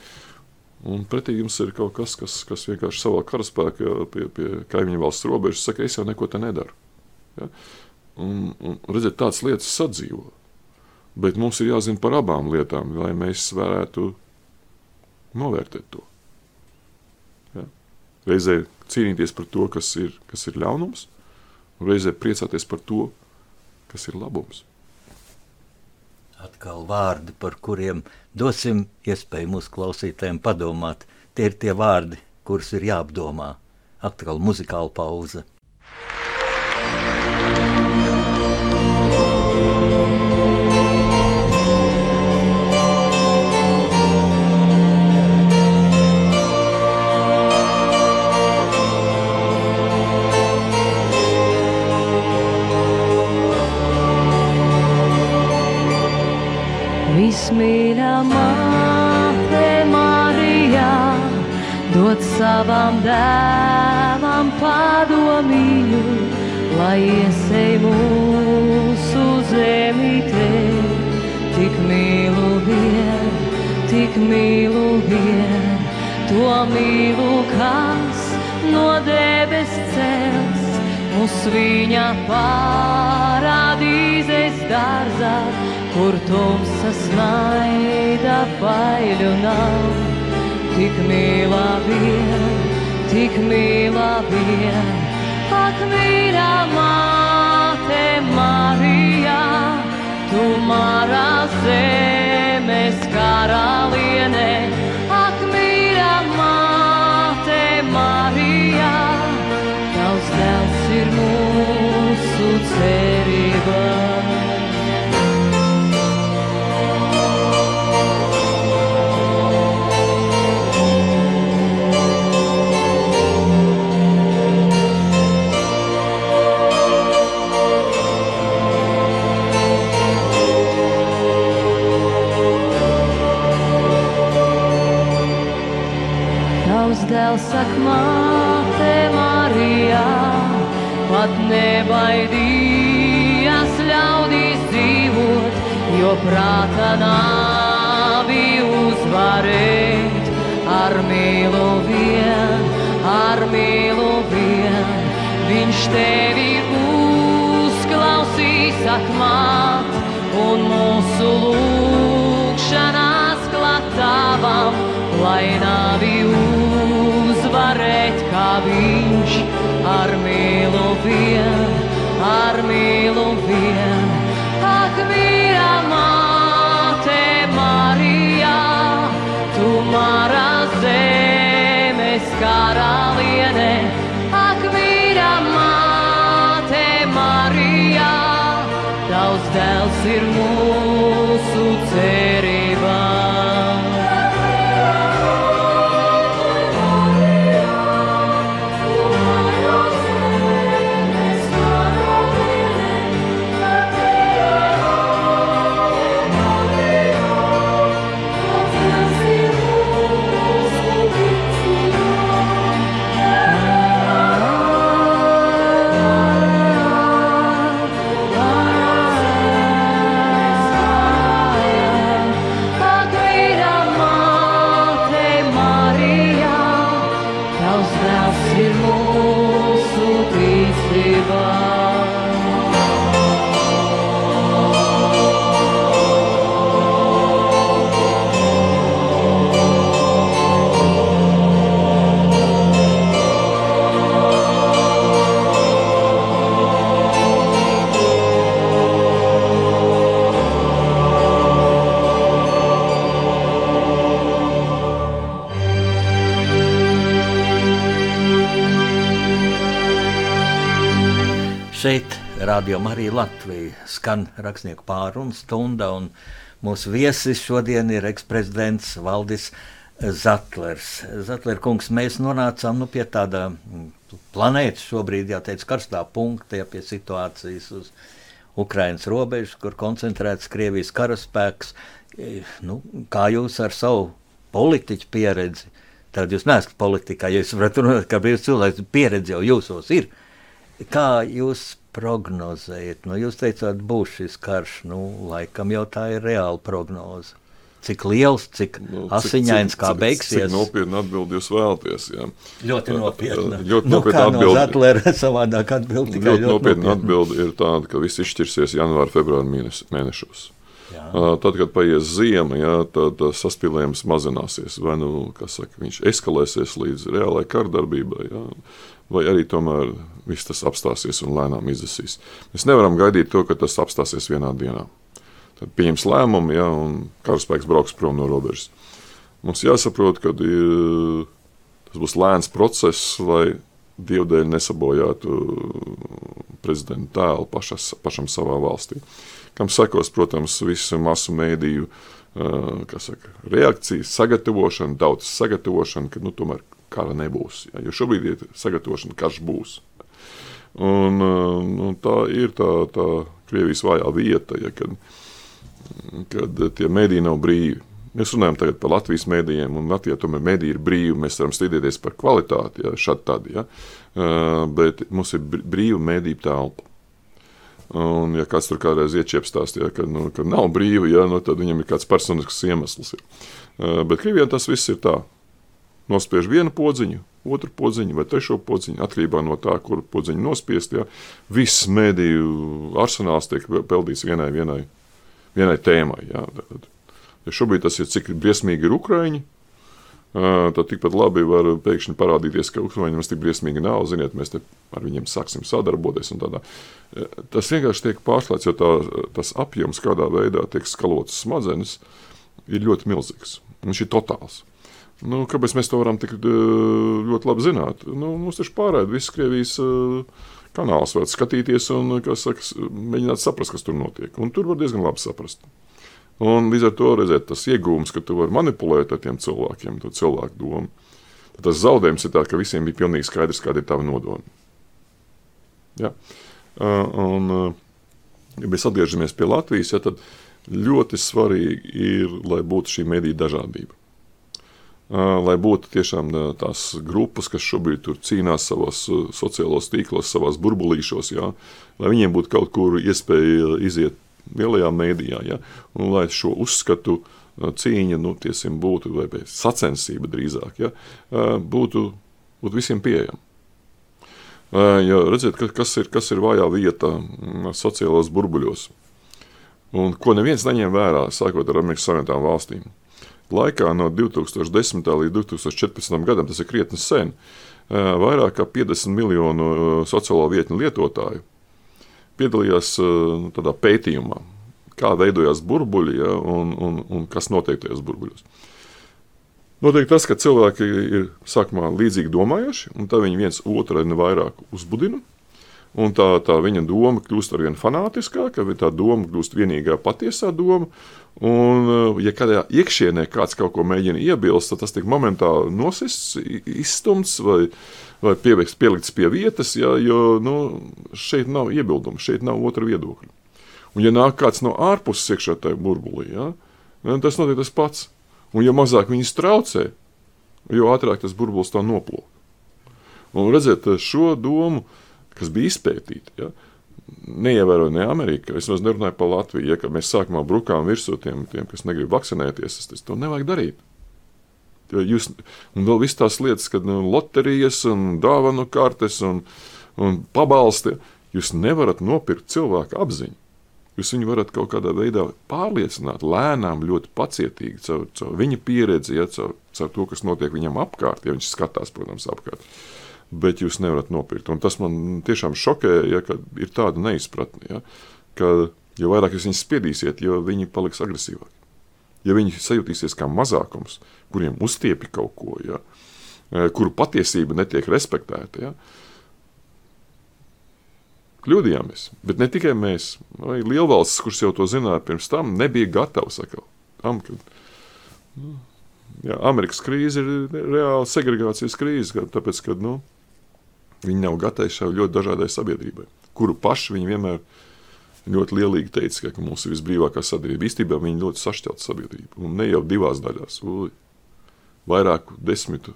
Un pretī jums ir kaut kas, kas, kas vienkārši savā karaspēkā pie, pie kaimiņu valsts robežas saka, es jau neko te nedaru. Ja? Un, un redziet, tādas lietas sadzīvo. Bet mums ir jāzina par abām lietām, lai mēs varētu novērtēt to. Reizē cīnīties par to, kas ir, kas ir ļaunums, un reizē priecāties par to, kas ir labums atkal vārdi, par kuriem dosim iespēju mūsu klausītājiem padomāt. Tie ir tie vārdi, kurus ir jāapdomā. Atkal muzikāla pauze. Vismīļā māte Marijā, dod savam dēlam padomīju, lai iesei mūsu zemītē. Tik mīlu vien, tik mīlu vien, to mīlu, kas no debes cels, uz viņa parādīzes dārzā kur tumsas naida baiļu nav. Tik mīlā vien, tik mīlā vien, ak mīļā māte Marijā, tu marā zemes karaliene, ak mīļā māte Marijā, tavs dēls ir mūsu cerība. Dēls saka, māte Marijā, pat nebaidījās ļaudīs dzīvot, jo prāta nāvi uzvarēt. Ar mīlu vien, ar mīlu vien, viņš tevi uzklausīs, akmāt, un mūsu lūkšanās klatāvam, lai nāvi viņš ar mīlu vien, ar mīlu vien. Ak, mīļā māte Marijā, tu marā zemes karaliene. Rādījumā arī Latvija skan rakstnieku pārunu stunda, un mūsu viesis šodien ir eksprezidents Valdis Zatlers. Zatler kungs, mēs nonācām nu, pie tāda planētas šobrīd, jāteic, karstā punkta, ja pie situācijas uz Ukrainas robežas, kur koncentrēts Krievijas karaspēks. E, Nu, kā jūs ar savu politiķu pieredzi, tad jūs neesat politikā, ja jūs varat runāt kā brīvs cilvēks, pieredze jau jūsos ir. Kā jūs prognozējat? Nu, jūs teicāt, būs šis karš. Nu, laikam jau tā ir reāla prognoze. Cik liels, cik Nu, asiņains, cik- kā cik- beigsies? Cik nopietni atbildi jūs vēlaties? Jā. Ļoti nopietna. Ļoti nu, nopietna kā no. Zatlera savādāk atbild tikai Ļoti nopietna atbilde ir tāda, ka viss izšķirsies janvāra, februāra mēnešos. Jā. Tad, kad paies ziema, jā, tad saspīlējums mazināsies. Vai nu saka, viņš eskalēsies līdz reālai kardarbībai, jā, vai arī tomēr viss tas apstāsies un lēnām izdesīs. Mēs nevaram gaidīt to, ka tas apstāsies vienā dienā. Tad pieņems lēmumu, ja, karaspēks brauks prom no robežas. Mums jāsaprot, ka tas būs lēns process, lai dievdēļ nesabojātu prezidenta tēlu pašas, pašam savā valstī. Kam sekos, protams, visu masu mēdīju saka, reakcijas, sagatavošana, tautas sagatavošana, ka nu, tomēr kara nebūs. Ja, jo šobrīd ir sagatavošana, karš būs. Un, uh, nu, tā ir tā, tā Krievijas vājā vieta, ja, kad, kad tie mēdīji nav brīvi. Mēs runājam tagad par Latvijas mēdījiem, un Latvijā tomēr mēdīji ir brīvi. Mēs varam strīdēties par kvalitāti, ja, šādi tad, ja. Uh, bet mums ir br- brīva mēdīju telpa. Un, ja kāds tur kādreiz iečiepstās, ja, ka, nu, ka nav brīvi, ja, nu, tad viņam ir kāds personisks iemesls. Ja. Uh, bet Krievijā tas viss ir tā. Nospiež vienu podziņu, otru podziņu vai trešo podziņu, atkarībā no tā, kur podziņu nospiest. Ja. Viss mēdīju arsenāls tiek peldīts vienai, vienai, vienai tēmai. Tad, ja šobrīd tas ir cik briesmīgi ir Ukraiņi, tad tikpat labi var pēkšņi parādīties, ka Ukraiņiem tas tik briesmīgi nav. Ziniet, mēs ar viņiem sāksim sadarboties. Tas vienkārši tiek pārslēgts, jo tā, tas apjoms, kādā veidā tiek skalots smadzenes, ir ļoti milzīgs. Viņš ir totāls. Nu, kāpēc mēs to varam tik ā, ļoti labi zināt? Nu, mums taču pārēd viss Krievijas ā, kanāls var skatīties un kā saka, mēģināt saprast, kas tur notiek. Un tur var diezgan labi saprast. Un līdz ar to redzēt, tas iegūms, ka tu vari manipulēt ar tiem cilvēkiem, to cilvēku domu. Tad tas zaudējums ir tāds, ka visiem bija pilnīgi skaidrs, kāda ir tava nodoma. Ja? Un, ja mēs atgriežamies pie Latvijas, ja, tad ļoti svarīgi ir, lai būtu šī mediju dažādība. Lai būtu tiešām tās grupas, kas šobrīd cīnās savos sociālos tīklos, savās burbulīšos, jā, lai viņiem būtu kaut kur iespēja iziet lielajā mēdījā, ja, un lai šo uzskatu cīņa, nu, tiesim, būtu, vai sacensība drīzāk, ja, uh, būtu, būtu visiem pieejama. Jo redziet, ka- kas ir, kas ir vājā vieta sociālajos burbuļos, un ko neviens neņem vērā, sākot ar Amerikas Savienotām valstīm. Laikā no 2010. līdz 2014. gadam, tas ir krietni sen, uh, vairāk kā 50 miljonu uh, sociālo vietņu lietotāju piedalījās uh, nu, tādā pētījumā, kā veidojās burbuļi ja, un, un, un kas notiek tajos burbuļos. Notiek tas, ka cilvēki ir sākumā līdzīgi domājuši, un tad viņi viens otru ar vairāk uzbudina. Un tā, tā viņa doma kļūst ar vien fanātiskāka, tā doma kļūst vienīgā patiesā doma. Un, ja kādā iekšienē kāds kaut ko mēģina iebilst, tad tas tiek momentāli nosists, izstumts vai, vai pielikts, pielikts pie vietas, ja, jo nu, šeit nav iebildumu, šeit nav otra viedokļa. Un, ja nāk kāds no ārpuses iekšā tajā burbulī, ja, tas notiek tas pats. Un, ja mazāk viņus traucē, jo ātrāk tas burbulis tā noplūk. Un redziet, šo domu kas bija izpētīti. Ja? Neievēroju ne Ameriku, es nerunāju par Latviju. Ja, mēs sākumā brukām virsū tiem, tiem kas negrib vakcinēties, tas to nevajag darīt. Jo jūs, un vēl viss tās lietas, kad nu, loterijas un dāvanu kartes un, un pabalsti, jūs nevarat nopirkt cilvēku apziņu. Jūs viņu varat kaut kādā veidā pārliecināt, lēnām, ļoti pacietīgi, caur, caur viņa pieredzi, ja, caur, caur to, kas notiek viņam apkārt, ja viņš skatās, protams, apkārt. Uh, bet jūs nevarat nopirkt. Un tas man tiešām šokē, ja ir tāda neizpratne, ja, ka jo vairāk jūs viņus spiedīsiet, jo viņi paliks agresīvāki. Ja viņi sajutīsies kā mazākums, kuriem uztiepi kaut ko, ja, e, kuru patiesība netiek respektēta, ja, kļūdījāmies. Bet ne tikai mēs, vai lielvalstis, kuras jau to zināja pirms tam, nebija gatavs tam, ka nu, jā, Amerikas krīze ir reāla segregācijas krīze, tāpēc, ka nu, Viņi nav gatavi šai ļoti dažādai sabiedrībai, kuru paši viņi vienmēr ļoti lielīgi teica, ka mums ir visbrīvākā sabiedrība. Īstenībā viņi ļoti sašķelta sabiedrība, un ne jau divās daļās, ui, vairāku desmitu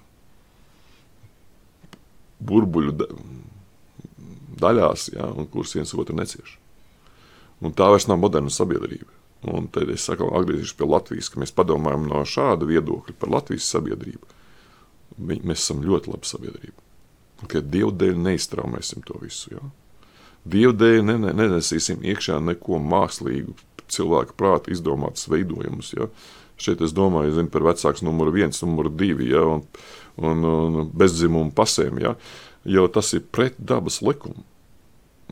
burbuļu da daļās, ja, kuras viens otru necieš. Un tā vairs nav moderna sabiedrība. Un tad es saku, atgriezīšos pie Latvijas, ka mēs padomājam no šāda viedokļa par Latvijas sabiedrību. Mēs esam ļoti laba sabiedrība ka Dieva dēļ neiztraumēsim to visu. Ja? Dieva dēļ ne, ne, nenesīsim iekšā neko mākslīgu, cilvēka prāta izdomātus veidojumus. Ja? Šeit es domāju zin, par vecāku numuru viens, numuru divi ja? un, un, un bezdzimumu pasēm, ja? jo tas ir pret dabas likumu.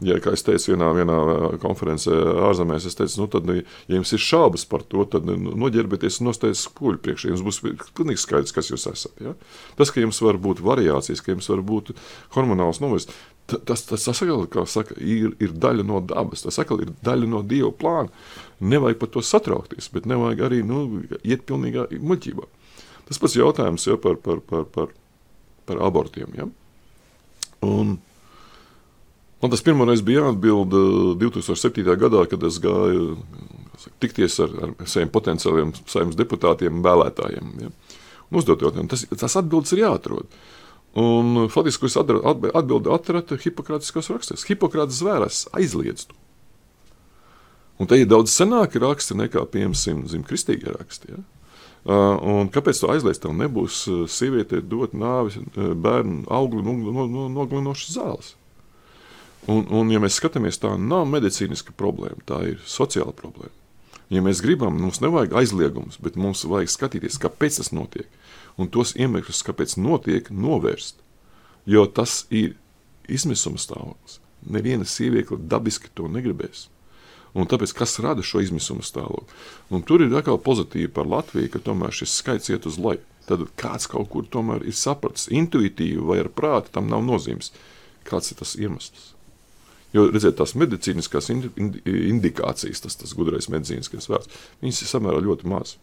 Ja, kā es teicu, vienā, vienā konferencē ārzemēs, es teicu, nu, tad, ja jums ir šaubas par to, tad nu, noģērbieties un nostājieties skuļu priekšā. Jums būs pilnīgi skaidrs, kas jūs esat. Ja? Tas, ka jums var būt variācijas, ka jums var būt hormonāls novērst, tas, tas, tas atkal, saka, ir, ir daļa no dabas, tas atkal ir daļa no Dieva plāna. Nevajag par to satraukties, bet nevajag arī nu, iet pilnīgā muļķībā. Tas pats jautājums ja, par, par, par, par, par abortiem. Ja? Un, Man tas pirmoreiz bija jāatbild 2007. Eh, gadā, kad es gāju tikties ar, ar saviem potenciāliem saimnes deputātiem un vēlētājiem. Ja. Un uzdot jautājumu, tas, tas atbildes ir jāatrod. Un faktiski es atbildi atradu Hipokrātiskos rakstos. Hipokrāts zvērās aizliedz to. Un te ir daudz senāki raksti nekā, piemēram, kristīgie raksti. Ja? Un kāpēc to aizliedz? Tev nebūs uh, sievietei dot nāvis, uh, bērnu augļu nogalinošas zāles. Un, un, ja mēs skatāmies, tā nav medicīniska problēma, tā ir sociāla problēma. Ja mēs gribam, mums nevajag aizliegums, bet mums vajag skatīties, kāpēc tas notiek. Un tos iemeslus, kāpēc notiek, novērst. Jo tas ir izmisuma stāvoklis. Neviena sieviete dabiski to negribēs. Un tāpēc, kas rada šo izmisuma stāvokli? Un tur ir atkal pozitīvi par Latviju, ka tomēr šis skaits iet uz leju. Tad kāds kaut kur tomēr ir sapratis intuitīvi vai ar prātu, tam nav nozīmes. Kāds ir tas iemesls? Jo, redziet, tās medicīniskās indikācijas, tas, tas gudrais medicīniskais vārds, viņas ir samērā ļoti maz.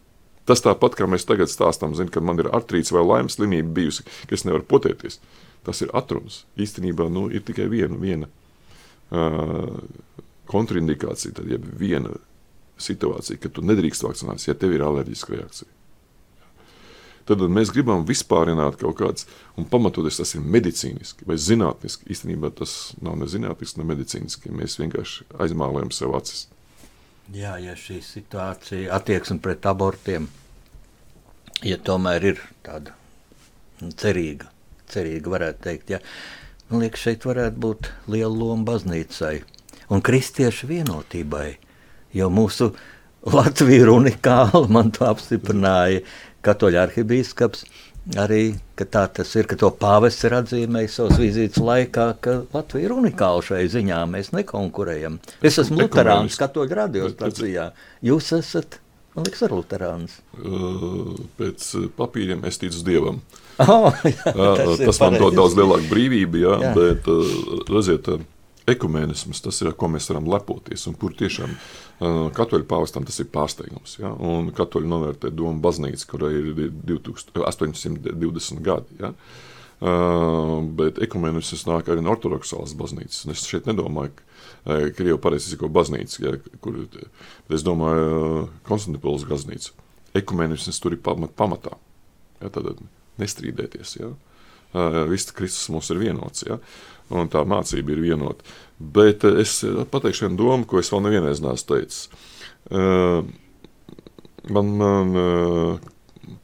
Tas tāpat, kā mēs tagad stāstām, zin, kad man ir artrīts vai laimes slimība bijusi, ka es nevaru potēties. Tas ir atrunas. Īstenībā nu, ir tikai viena, viena uh, kontraindikācija, tad ir viena situācija, kad tu nedrīkst vakcinēties, ja tev ir alerģiska reakcija tad mēs gribam vispārināt kaut kādas, un pamatoties tas ir medicīniski vai zinātniski. Īstenībā tas nav ne zinātniski, ne medicīniski. Mēs vienkārši aizmālējam sev acis. Jā, ja šī situācija attieksme pret abortiem, ja tomēr ir tāda nu, cerīga, cerīga varētu teikt, ja, man liekas, šeit varētu būt liela loma baznīcai un kristiešu vienotībai, jo mūsu Latvija ir unikāla, man to apstiprināja katoļu arhibīskaps. Arī tā tas ir, ka to pāvests ir atzīmējis savas vizītes laikā, ka Latvija ir unikāla šai ziņā. Mēs nekonkurējam. Es esmu Lutāns, katoļu radiostacijā. Jūs esat, man liekas, ar Lutāns. Uh, pēc papīriem es ticu Dievam. Oh, jā, tas tas man dod daudz lielāku brīvību, jā, jā. bet, uh, redziet, Ekumenisms, tas ir, ko mēs varam lepoties, un kur tiešām katoļu pāvestam tas ir pārsteigums. Ja? Un katoļi novērtē domu baznīcu, kurai ir 2820 gadi. Ja? Uh, bet ekumenisms nāk arī no ortodoksālas baznīcas. Es šeit nedomāju, ka Krievija pareizi ir baznīca, ja, kur, bet es domāju, Konstantipolis baznīca. Ekumenisms tur ir pamat, pamatā. Ja? Tad nestrīdēties. Ja? Uh, viss Kristus mums ir vienots. Ja? Uh, un tā mācība ir vienota. Bet eh, es pateikšu vienu domu, ko es vēl nevienreiz neesmu teicis. Eh, man, man eh,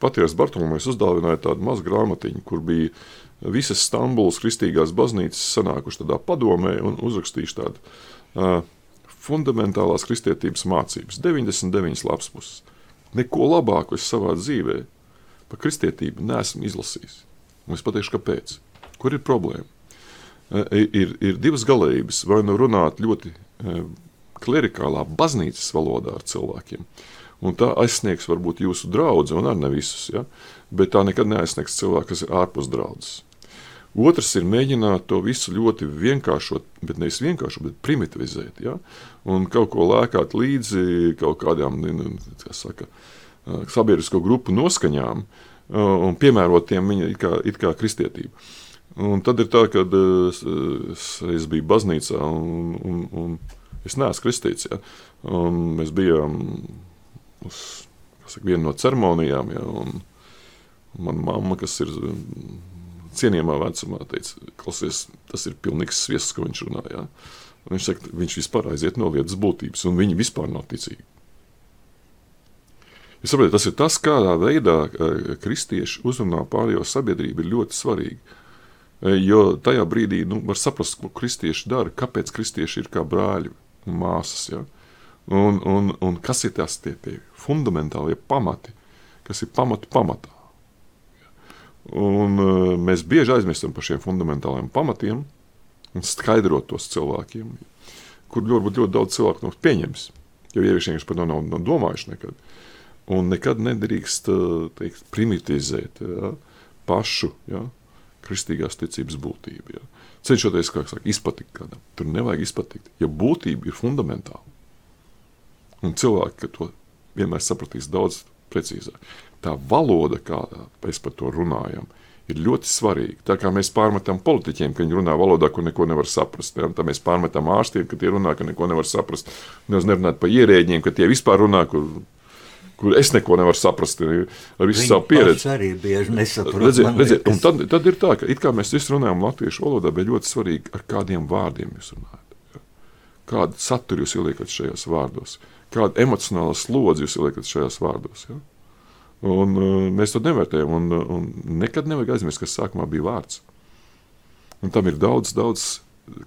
Patieris Bartolomēs uzdāvināja tādu mazu grāmatiņu, kur bija visas Stambulas kristīgās baznīcas sanākuši tādā padomē un uzrakstījuši tādu fundamentālās kristietības mācības. 99 lapspuses. Neko labāku es savā dzīvē par kristietību neesmu izlasījis. Un es pateikšu, kāpēc. Kur ir problēma? Eh, ir, ir divas galējības. Vai nu runāt ļoti eh, klerikālā baznīcas valodā ar cilvēkiem, un tā aizsniegs varbūt jūsu draugu, un arī ne visus, ja? bet tā nekad neaizsniegs cilvēku, kas ir ārpus draudzes. Otrs ir mēģināt to visu ļoti vienkāršot, bet nevis vienkāršot, bet primitivizēt. Ja? Un kaut ko lēkāt līdzi kaut kādām saka, eh, sabiedrisko grupu noskaņām un piemērot tiem viņa it kā, it kā kristietību. Un tad ir tā, ka es, es, es biju baznīcā, un, un, un es neesmu kristīts. Ja? Un mēs bijām uz saka, viena no ceremonijām, ja? un mana mamma, kas ir cienījamā vecumā, teica, klausies, tas ir pilnīgs sviests, ko viņš runā. Ja? Un viņš saka, viņš vispār aiziet no lietas būtības, un viņi vispār nav ticīgi. Es saprotu, tas ir tas, kādā veidā eh, kristieši uzrunā pārējo sabiedrību, ir ļoti svarīgi. E, jo tajā brīdī nu, var saprast, ko kristieši dara, kāpēc kristieši ir kā brāļi un māsas. Ja? Un, un, un kas ir tas tie, tie fundamentālie pamati, kas ir pamatu pamatā. Un, uh, mēs bieži aizmirstam par šiem fundamentāliem pamatiem un skaidrot tos cilvēkiem, kur ļoti, ļoti daudz cilvēku no pieņems, jo ieviešiem par to nav, nav domājuši nekad. Un nekad nedrīkst teikt, primitivizēt ja, pašu ja, kristīgās ticības būtību. Ja. Cenšoties, kā saka, izpatikt kādam. Tur nevajag izpatikt, ja būtība ir fundamentāla. Un cilvēki to vienmēr sapratīs daudz precīzāk. Tā valoda, kādā mēs par to runājam, ir ļoti svarīga. Tā kā mēs pārmetam politiķiem, ka viņi runā valodā, ko neko nevar saprast. Ja? Tā mēs pārmetam ārstiem, ka tie runā, ka neko nevar saprast. Nevis nerunāt par ierēģiem, ka tie vispār runā, kur kur es neko nevaru saprast ar visu Viņi savu pieredzi. Tas arī bieži nesaprot. Redziet, redziet, un tad, tad ir tā, ka it kā mēs visi runājam latviešu valodā, bet ļoti svarīgi, ar kādiem vārdiem jūs runājat. Ja? Kādu saturu jūs ieliekat šajos vārdos, kādu emocionālu slodzi jūs ieliekat šajos vārdos. Ja? Un, uh, mēs to nevērtējam, un, un nekad nevajag aizmirst, kas sākumā bija vārds. Un tam ir daudz, daudz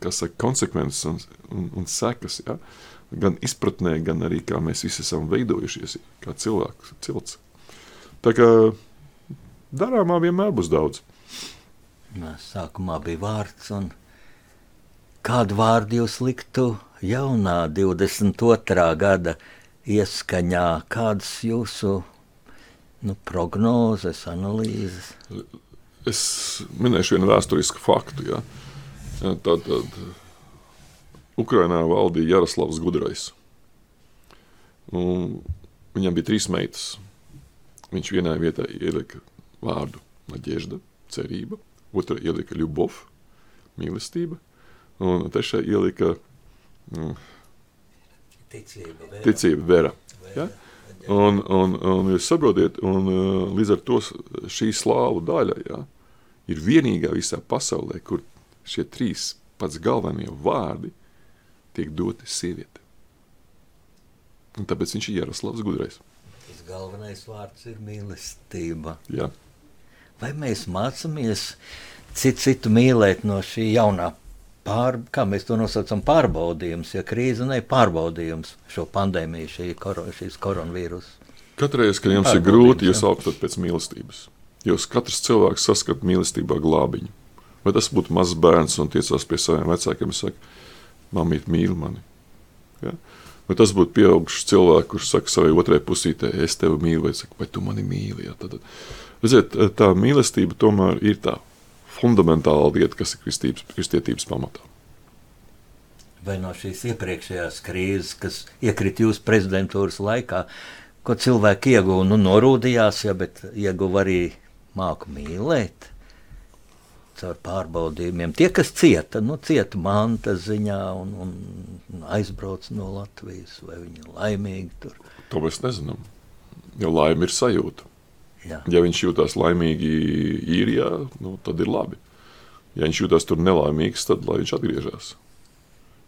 saka, konsekvences un, un, un sekas. Ja? Uh, gan izpratnē, gan arī kā mēs visi esam veidojušies, kā cilvēks, cilts. Tā kā darāmā vienmēr būs daudz. Sākumā bija vārds, un kādu vārdu jūs liktu jaunā 22. gada ieskaņā, kādas jūsu nu, prognozes, analīzes? Es minēšu vienu vēsturisku faktu. Ja. Tad, tad Ukrainā valdīja Jaroslavs Gudrais. Un viņam bija trīs meitas. Viņš vienā vietā ielika vārdu Nadežda, cerība, otrā ielika Ljubov, mīlestība, un trešā ielika mm, ticība, vera. Ticība, vera. Ja? Un, un, un jūs saprotiet, un līdz ar to šī slāvu daļa ja, ir vienīgā visā pasaulē, kur šie trīs pats galvenie vārdi tiek doti sieviete. Un tāpēc viņš ir Jaroslavs Gudrais. Tas galvenais vārds ir mīlestība. Jā. Vai mēs mācāmies citu, citu mīlēt no šī jaunā pār, kā mēs to nosaucam, pārbaudījums, ja krīze ne pārbaudījums šo pandēmiju, šī koro, šīs koronavīrus. Katreiz, kad jums ir grūti, jūs augtat pēc mīlestības. Jūs katrs cilvēks saskat mīlestībā glābiņu. Vai tas būtu mazs bērns un tiecās pie saviem vecākiem un saka, Māmiņa mīl mani. Ja? Vai tas būtu pieaugušs cilvēks, kurš saka savai otrai pusītē, es tevi mīlu, vai, saka, vai tu mani mīli. Ja? Tad, redziet, tā mīlestība tomēr ir tā fundamentāla lieta, kas ir kristības, kristietības pamatā. vai no šīs iepriekšējās krīzes, kas iekrita jūsu prezidentūras laikā, ko cilvēki ieguva, nu, norūdījās, ja, bet ieguva arī māku mīlēt. Caur pārbaudījumiem. Tie, kas cieta, nu, cieta mantas ziņā un, un aizbrauc no Latvijas, vai viņi ir laimīgi tur. To mēs nezinām. Jo laime ir sajūta. Jā. Ja viņš jūtas laimīgi īrijā, nu, tad ir labi. Ja viņš jūtas tur nelaimīgs, tad lai viņš atgriežas.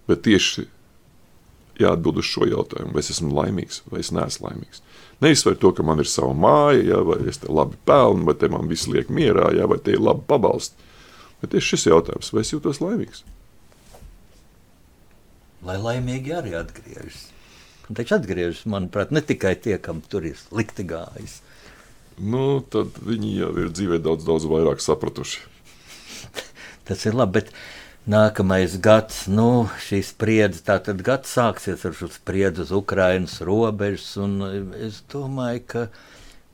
Bet tieši jāatbild uz šo jautājumu, vai es esmu laimīgs vai es neesmu laimīgs. Nevis par to, ka man ir sava māja, jā, vai es te labi pelnu, vai te man viss liek mierā, jā, vai te ir labi pabalsti. Bet tieši šis jautājums, vai es jūtos laimīgs? Lai laimīgi arī atgriežas. Un Taču atgriežas, manuprāt, ne tikai tie, kam tur ir slikti gājis. Nu, tad viņi jau ir dzīvē daudz, daudz vairāk sapratuši. Tas ir labi, bet nākamais gads, nu, šī spriedze, tātad gads sāksies ar šo spriedzi uz Ukrainas robežas, un es domāju, ka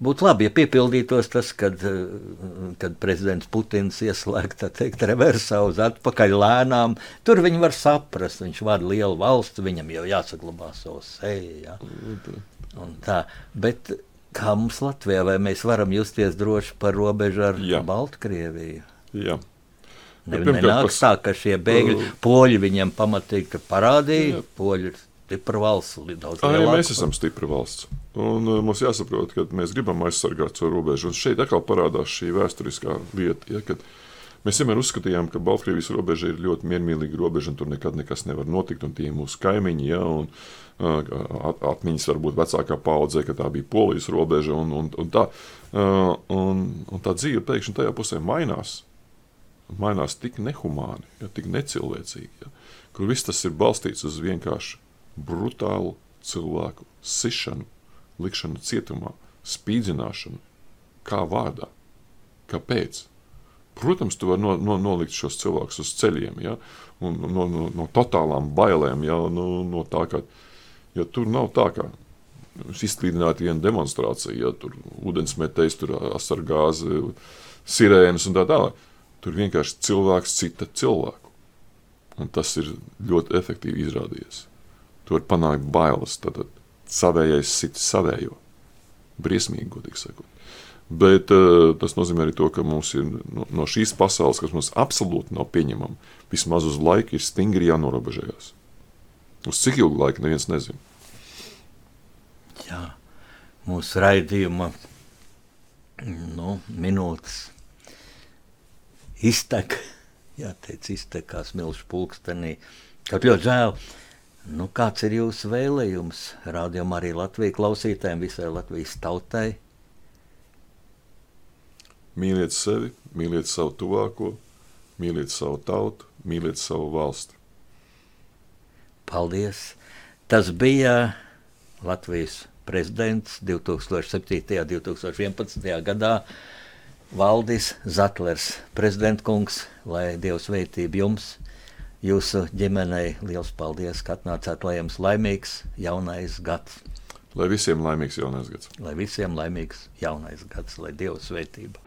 būtu labi, ja piepildītos tas, kad, eh, kad prezidents Putins teikt, reversā uz atpakaļ lēnām. Tur viņi var saprast, viņš vada lielu valstu, viņam jau jāsaglabā savu seju. Ja? Un tā, bet kā mums Latvijā, vai mēs varam justies droši par robežu ar Jā. Baltkrieviju? Jā. Ne, nenāks pas- tā, ka šie bēgļi, poļi viņiem pamatīgi parādīja. Poļi ir stipra valsts, Arī mēs esam stipra valsts. Un uh, mums jāsaprot, ka mēs gribam aizsargāt savu robežu. Un šeit atkal parādās šī vēsturiskā lieta, ja, mēs vienmēr uzskatījām, ka Baltkrievijas robeža ir ļoti miermīlīga robeža, un tur nekad nekas nevar notikt. Un tie ir mūsu kaimiņi, ja, un uh, at- atmiņas varbūt vecākā paudzē, ka tā bija Polijas robeža. Un, un, un, tā, uh, un, un tā dzīve pēkšņi tajā pusē mainās. Mainās tik nehumāni, ja, tik necilvēcīgi, ja, kur viss tas ir balstīts uz vienkārši brutālu cilvēku sišanu, likšanu cietumā, spīdzināšanu. Kā vārdā? Kāpēc? Protams, tu vari no, no, nolikt šos cilvēkus uz ceļiem, ja? un no, no, no totālām bailēm, ja? no, no tā, ka ja tur nav tā, ka izslīdināta viena demonstrācija, ja tur ūdensmetējs, tur asargāzi, sirēnas un tā tālāk. Tur vienkārši cilvēks cita cilvēku. Un tas ir ļoti efektīvi izrādījies. Tu vari panākt bailes, tad tad savējais sit savējo. Briesmīgi, godīgi sakot. Bet uh, tas nozīmē arī to, ka mums ir no, no šīs pasaules, kas mums absolūti nav pieņemama, vismaz uz laiku ir stingri jānorobežojas. Uz cik ilgu laiku neviens nezina. Jā, mūsu raidījuma nu, minūtes iztek, jāteic, iztekās milzu pulkstenī. Kaut ļoti žēl. Nu, kāds ir jūsu vēlējums rādījumā arī Latvijas klausītājiem, visai Latvijas tautai? Mīliet sevi, mīliet savu tuvāko, mīliet savu tautu, mīliet savu valsti. Paldies! Tas bija Latvijas prezidents 2007. un 2011. gadā. Valdis Zatlers, prezidentkungs, lai Dievs veitību jums, jūsu ģimenei. Lielas paldies, ka atnācāt, lai jums laimīgs jaunais gads. Lai visiem laimīgs jaunais gads. Lai visiem laimīgs jaunais gads, lai Dieva svētība.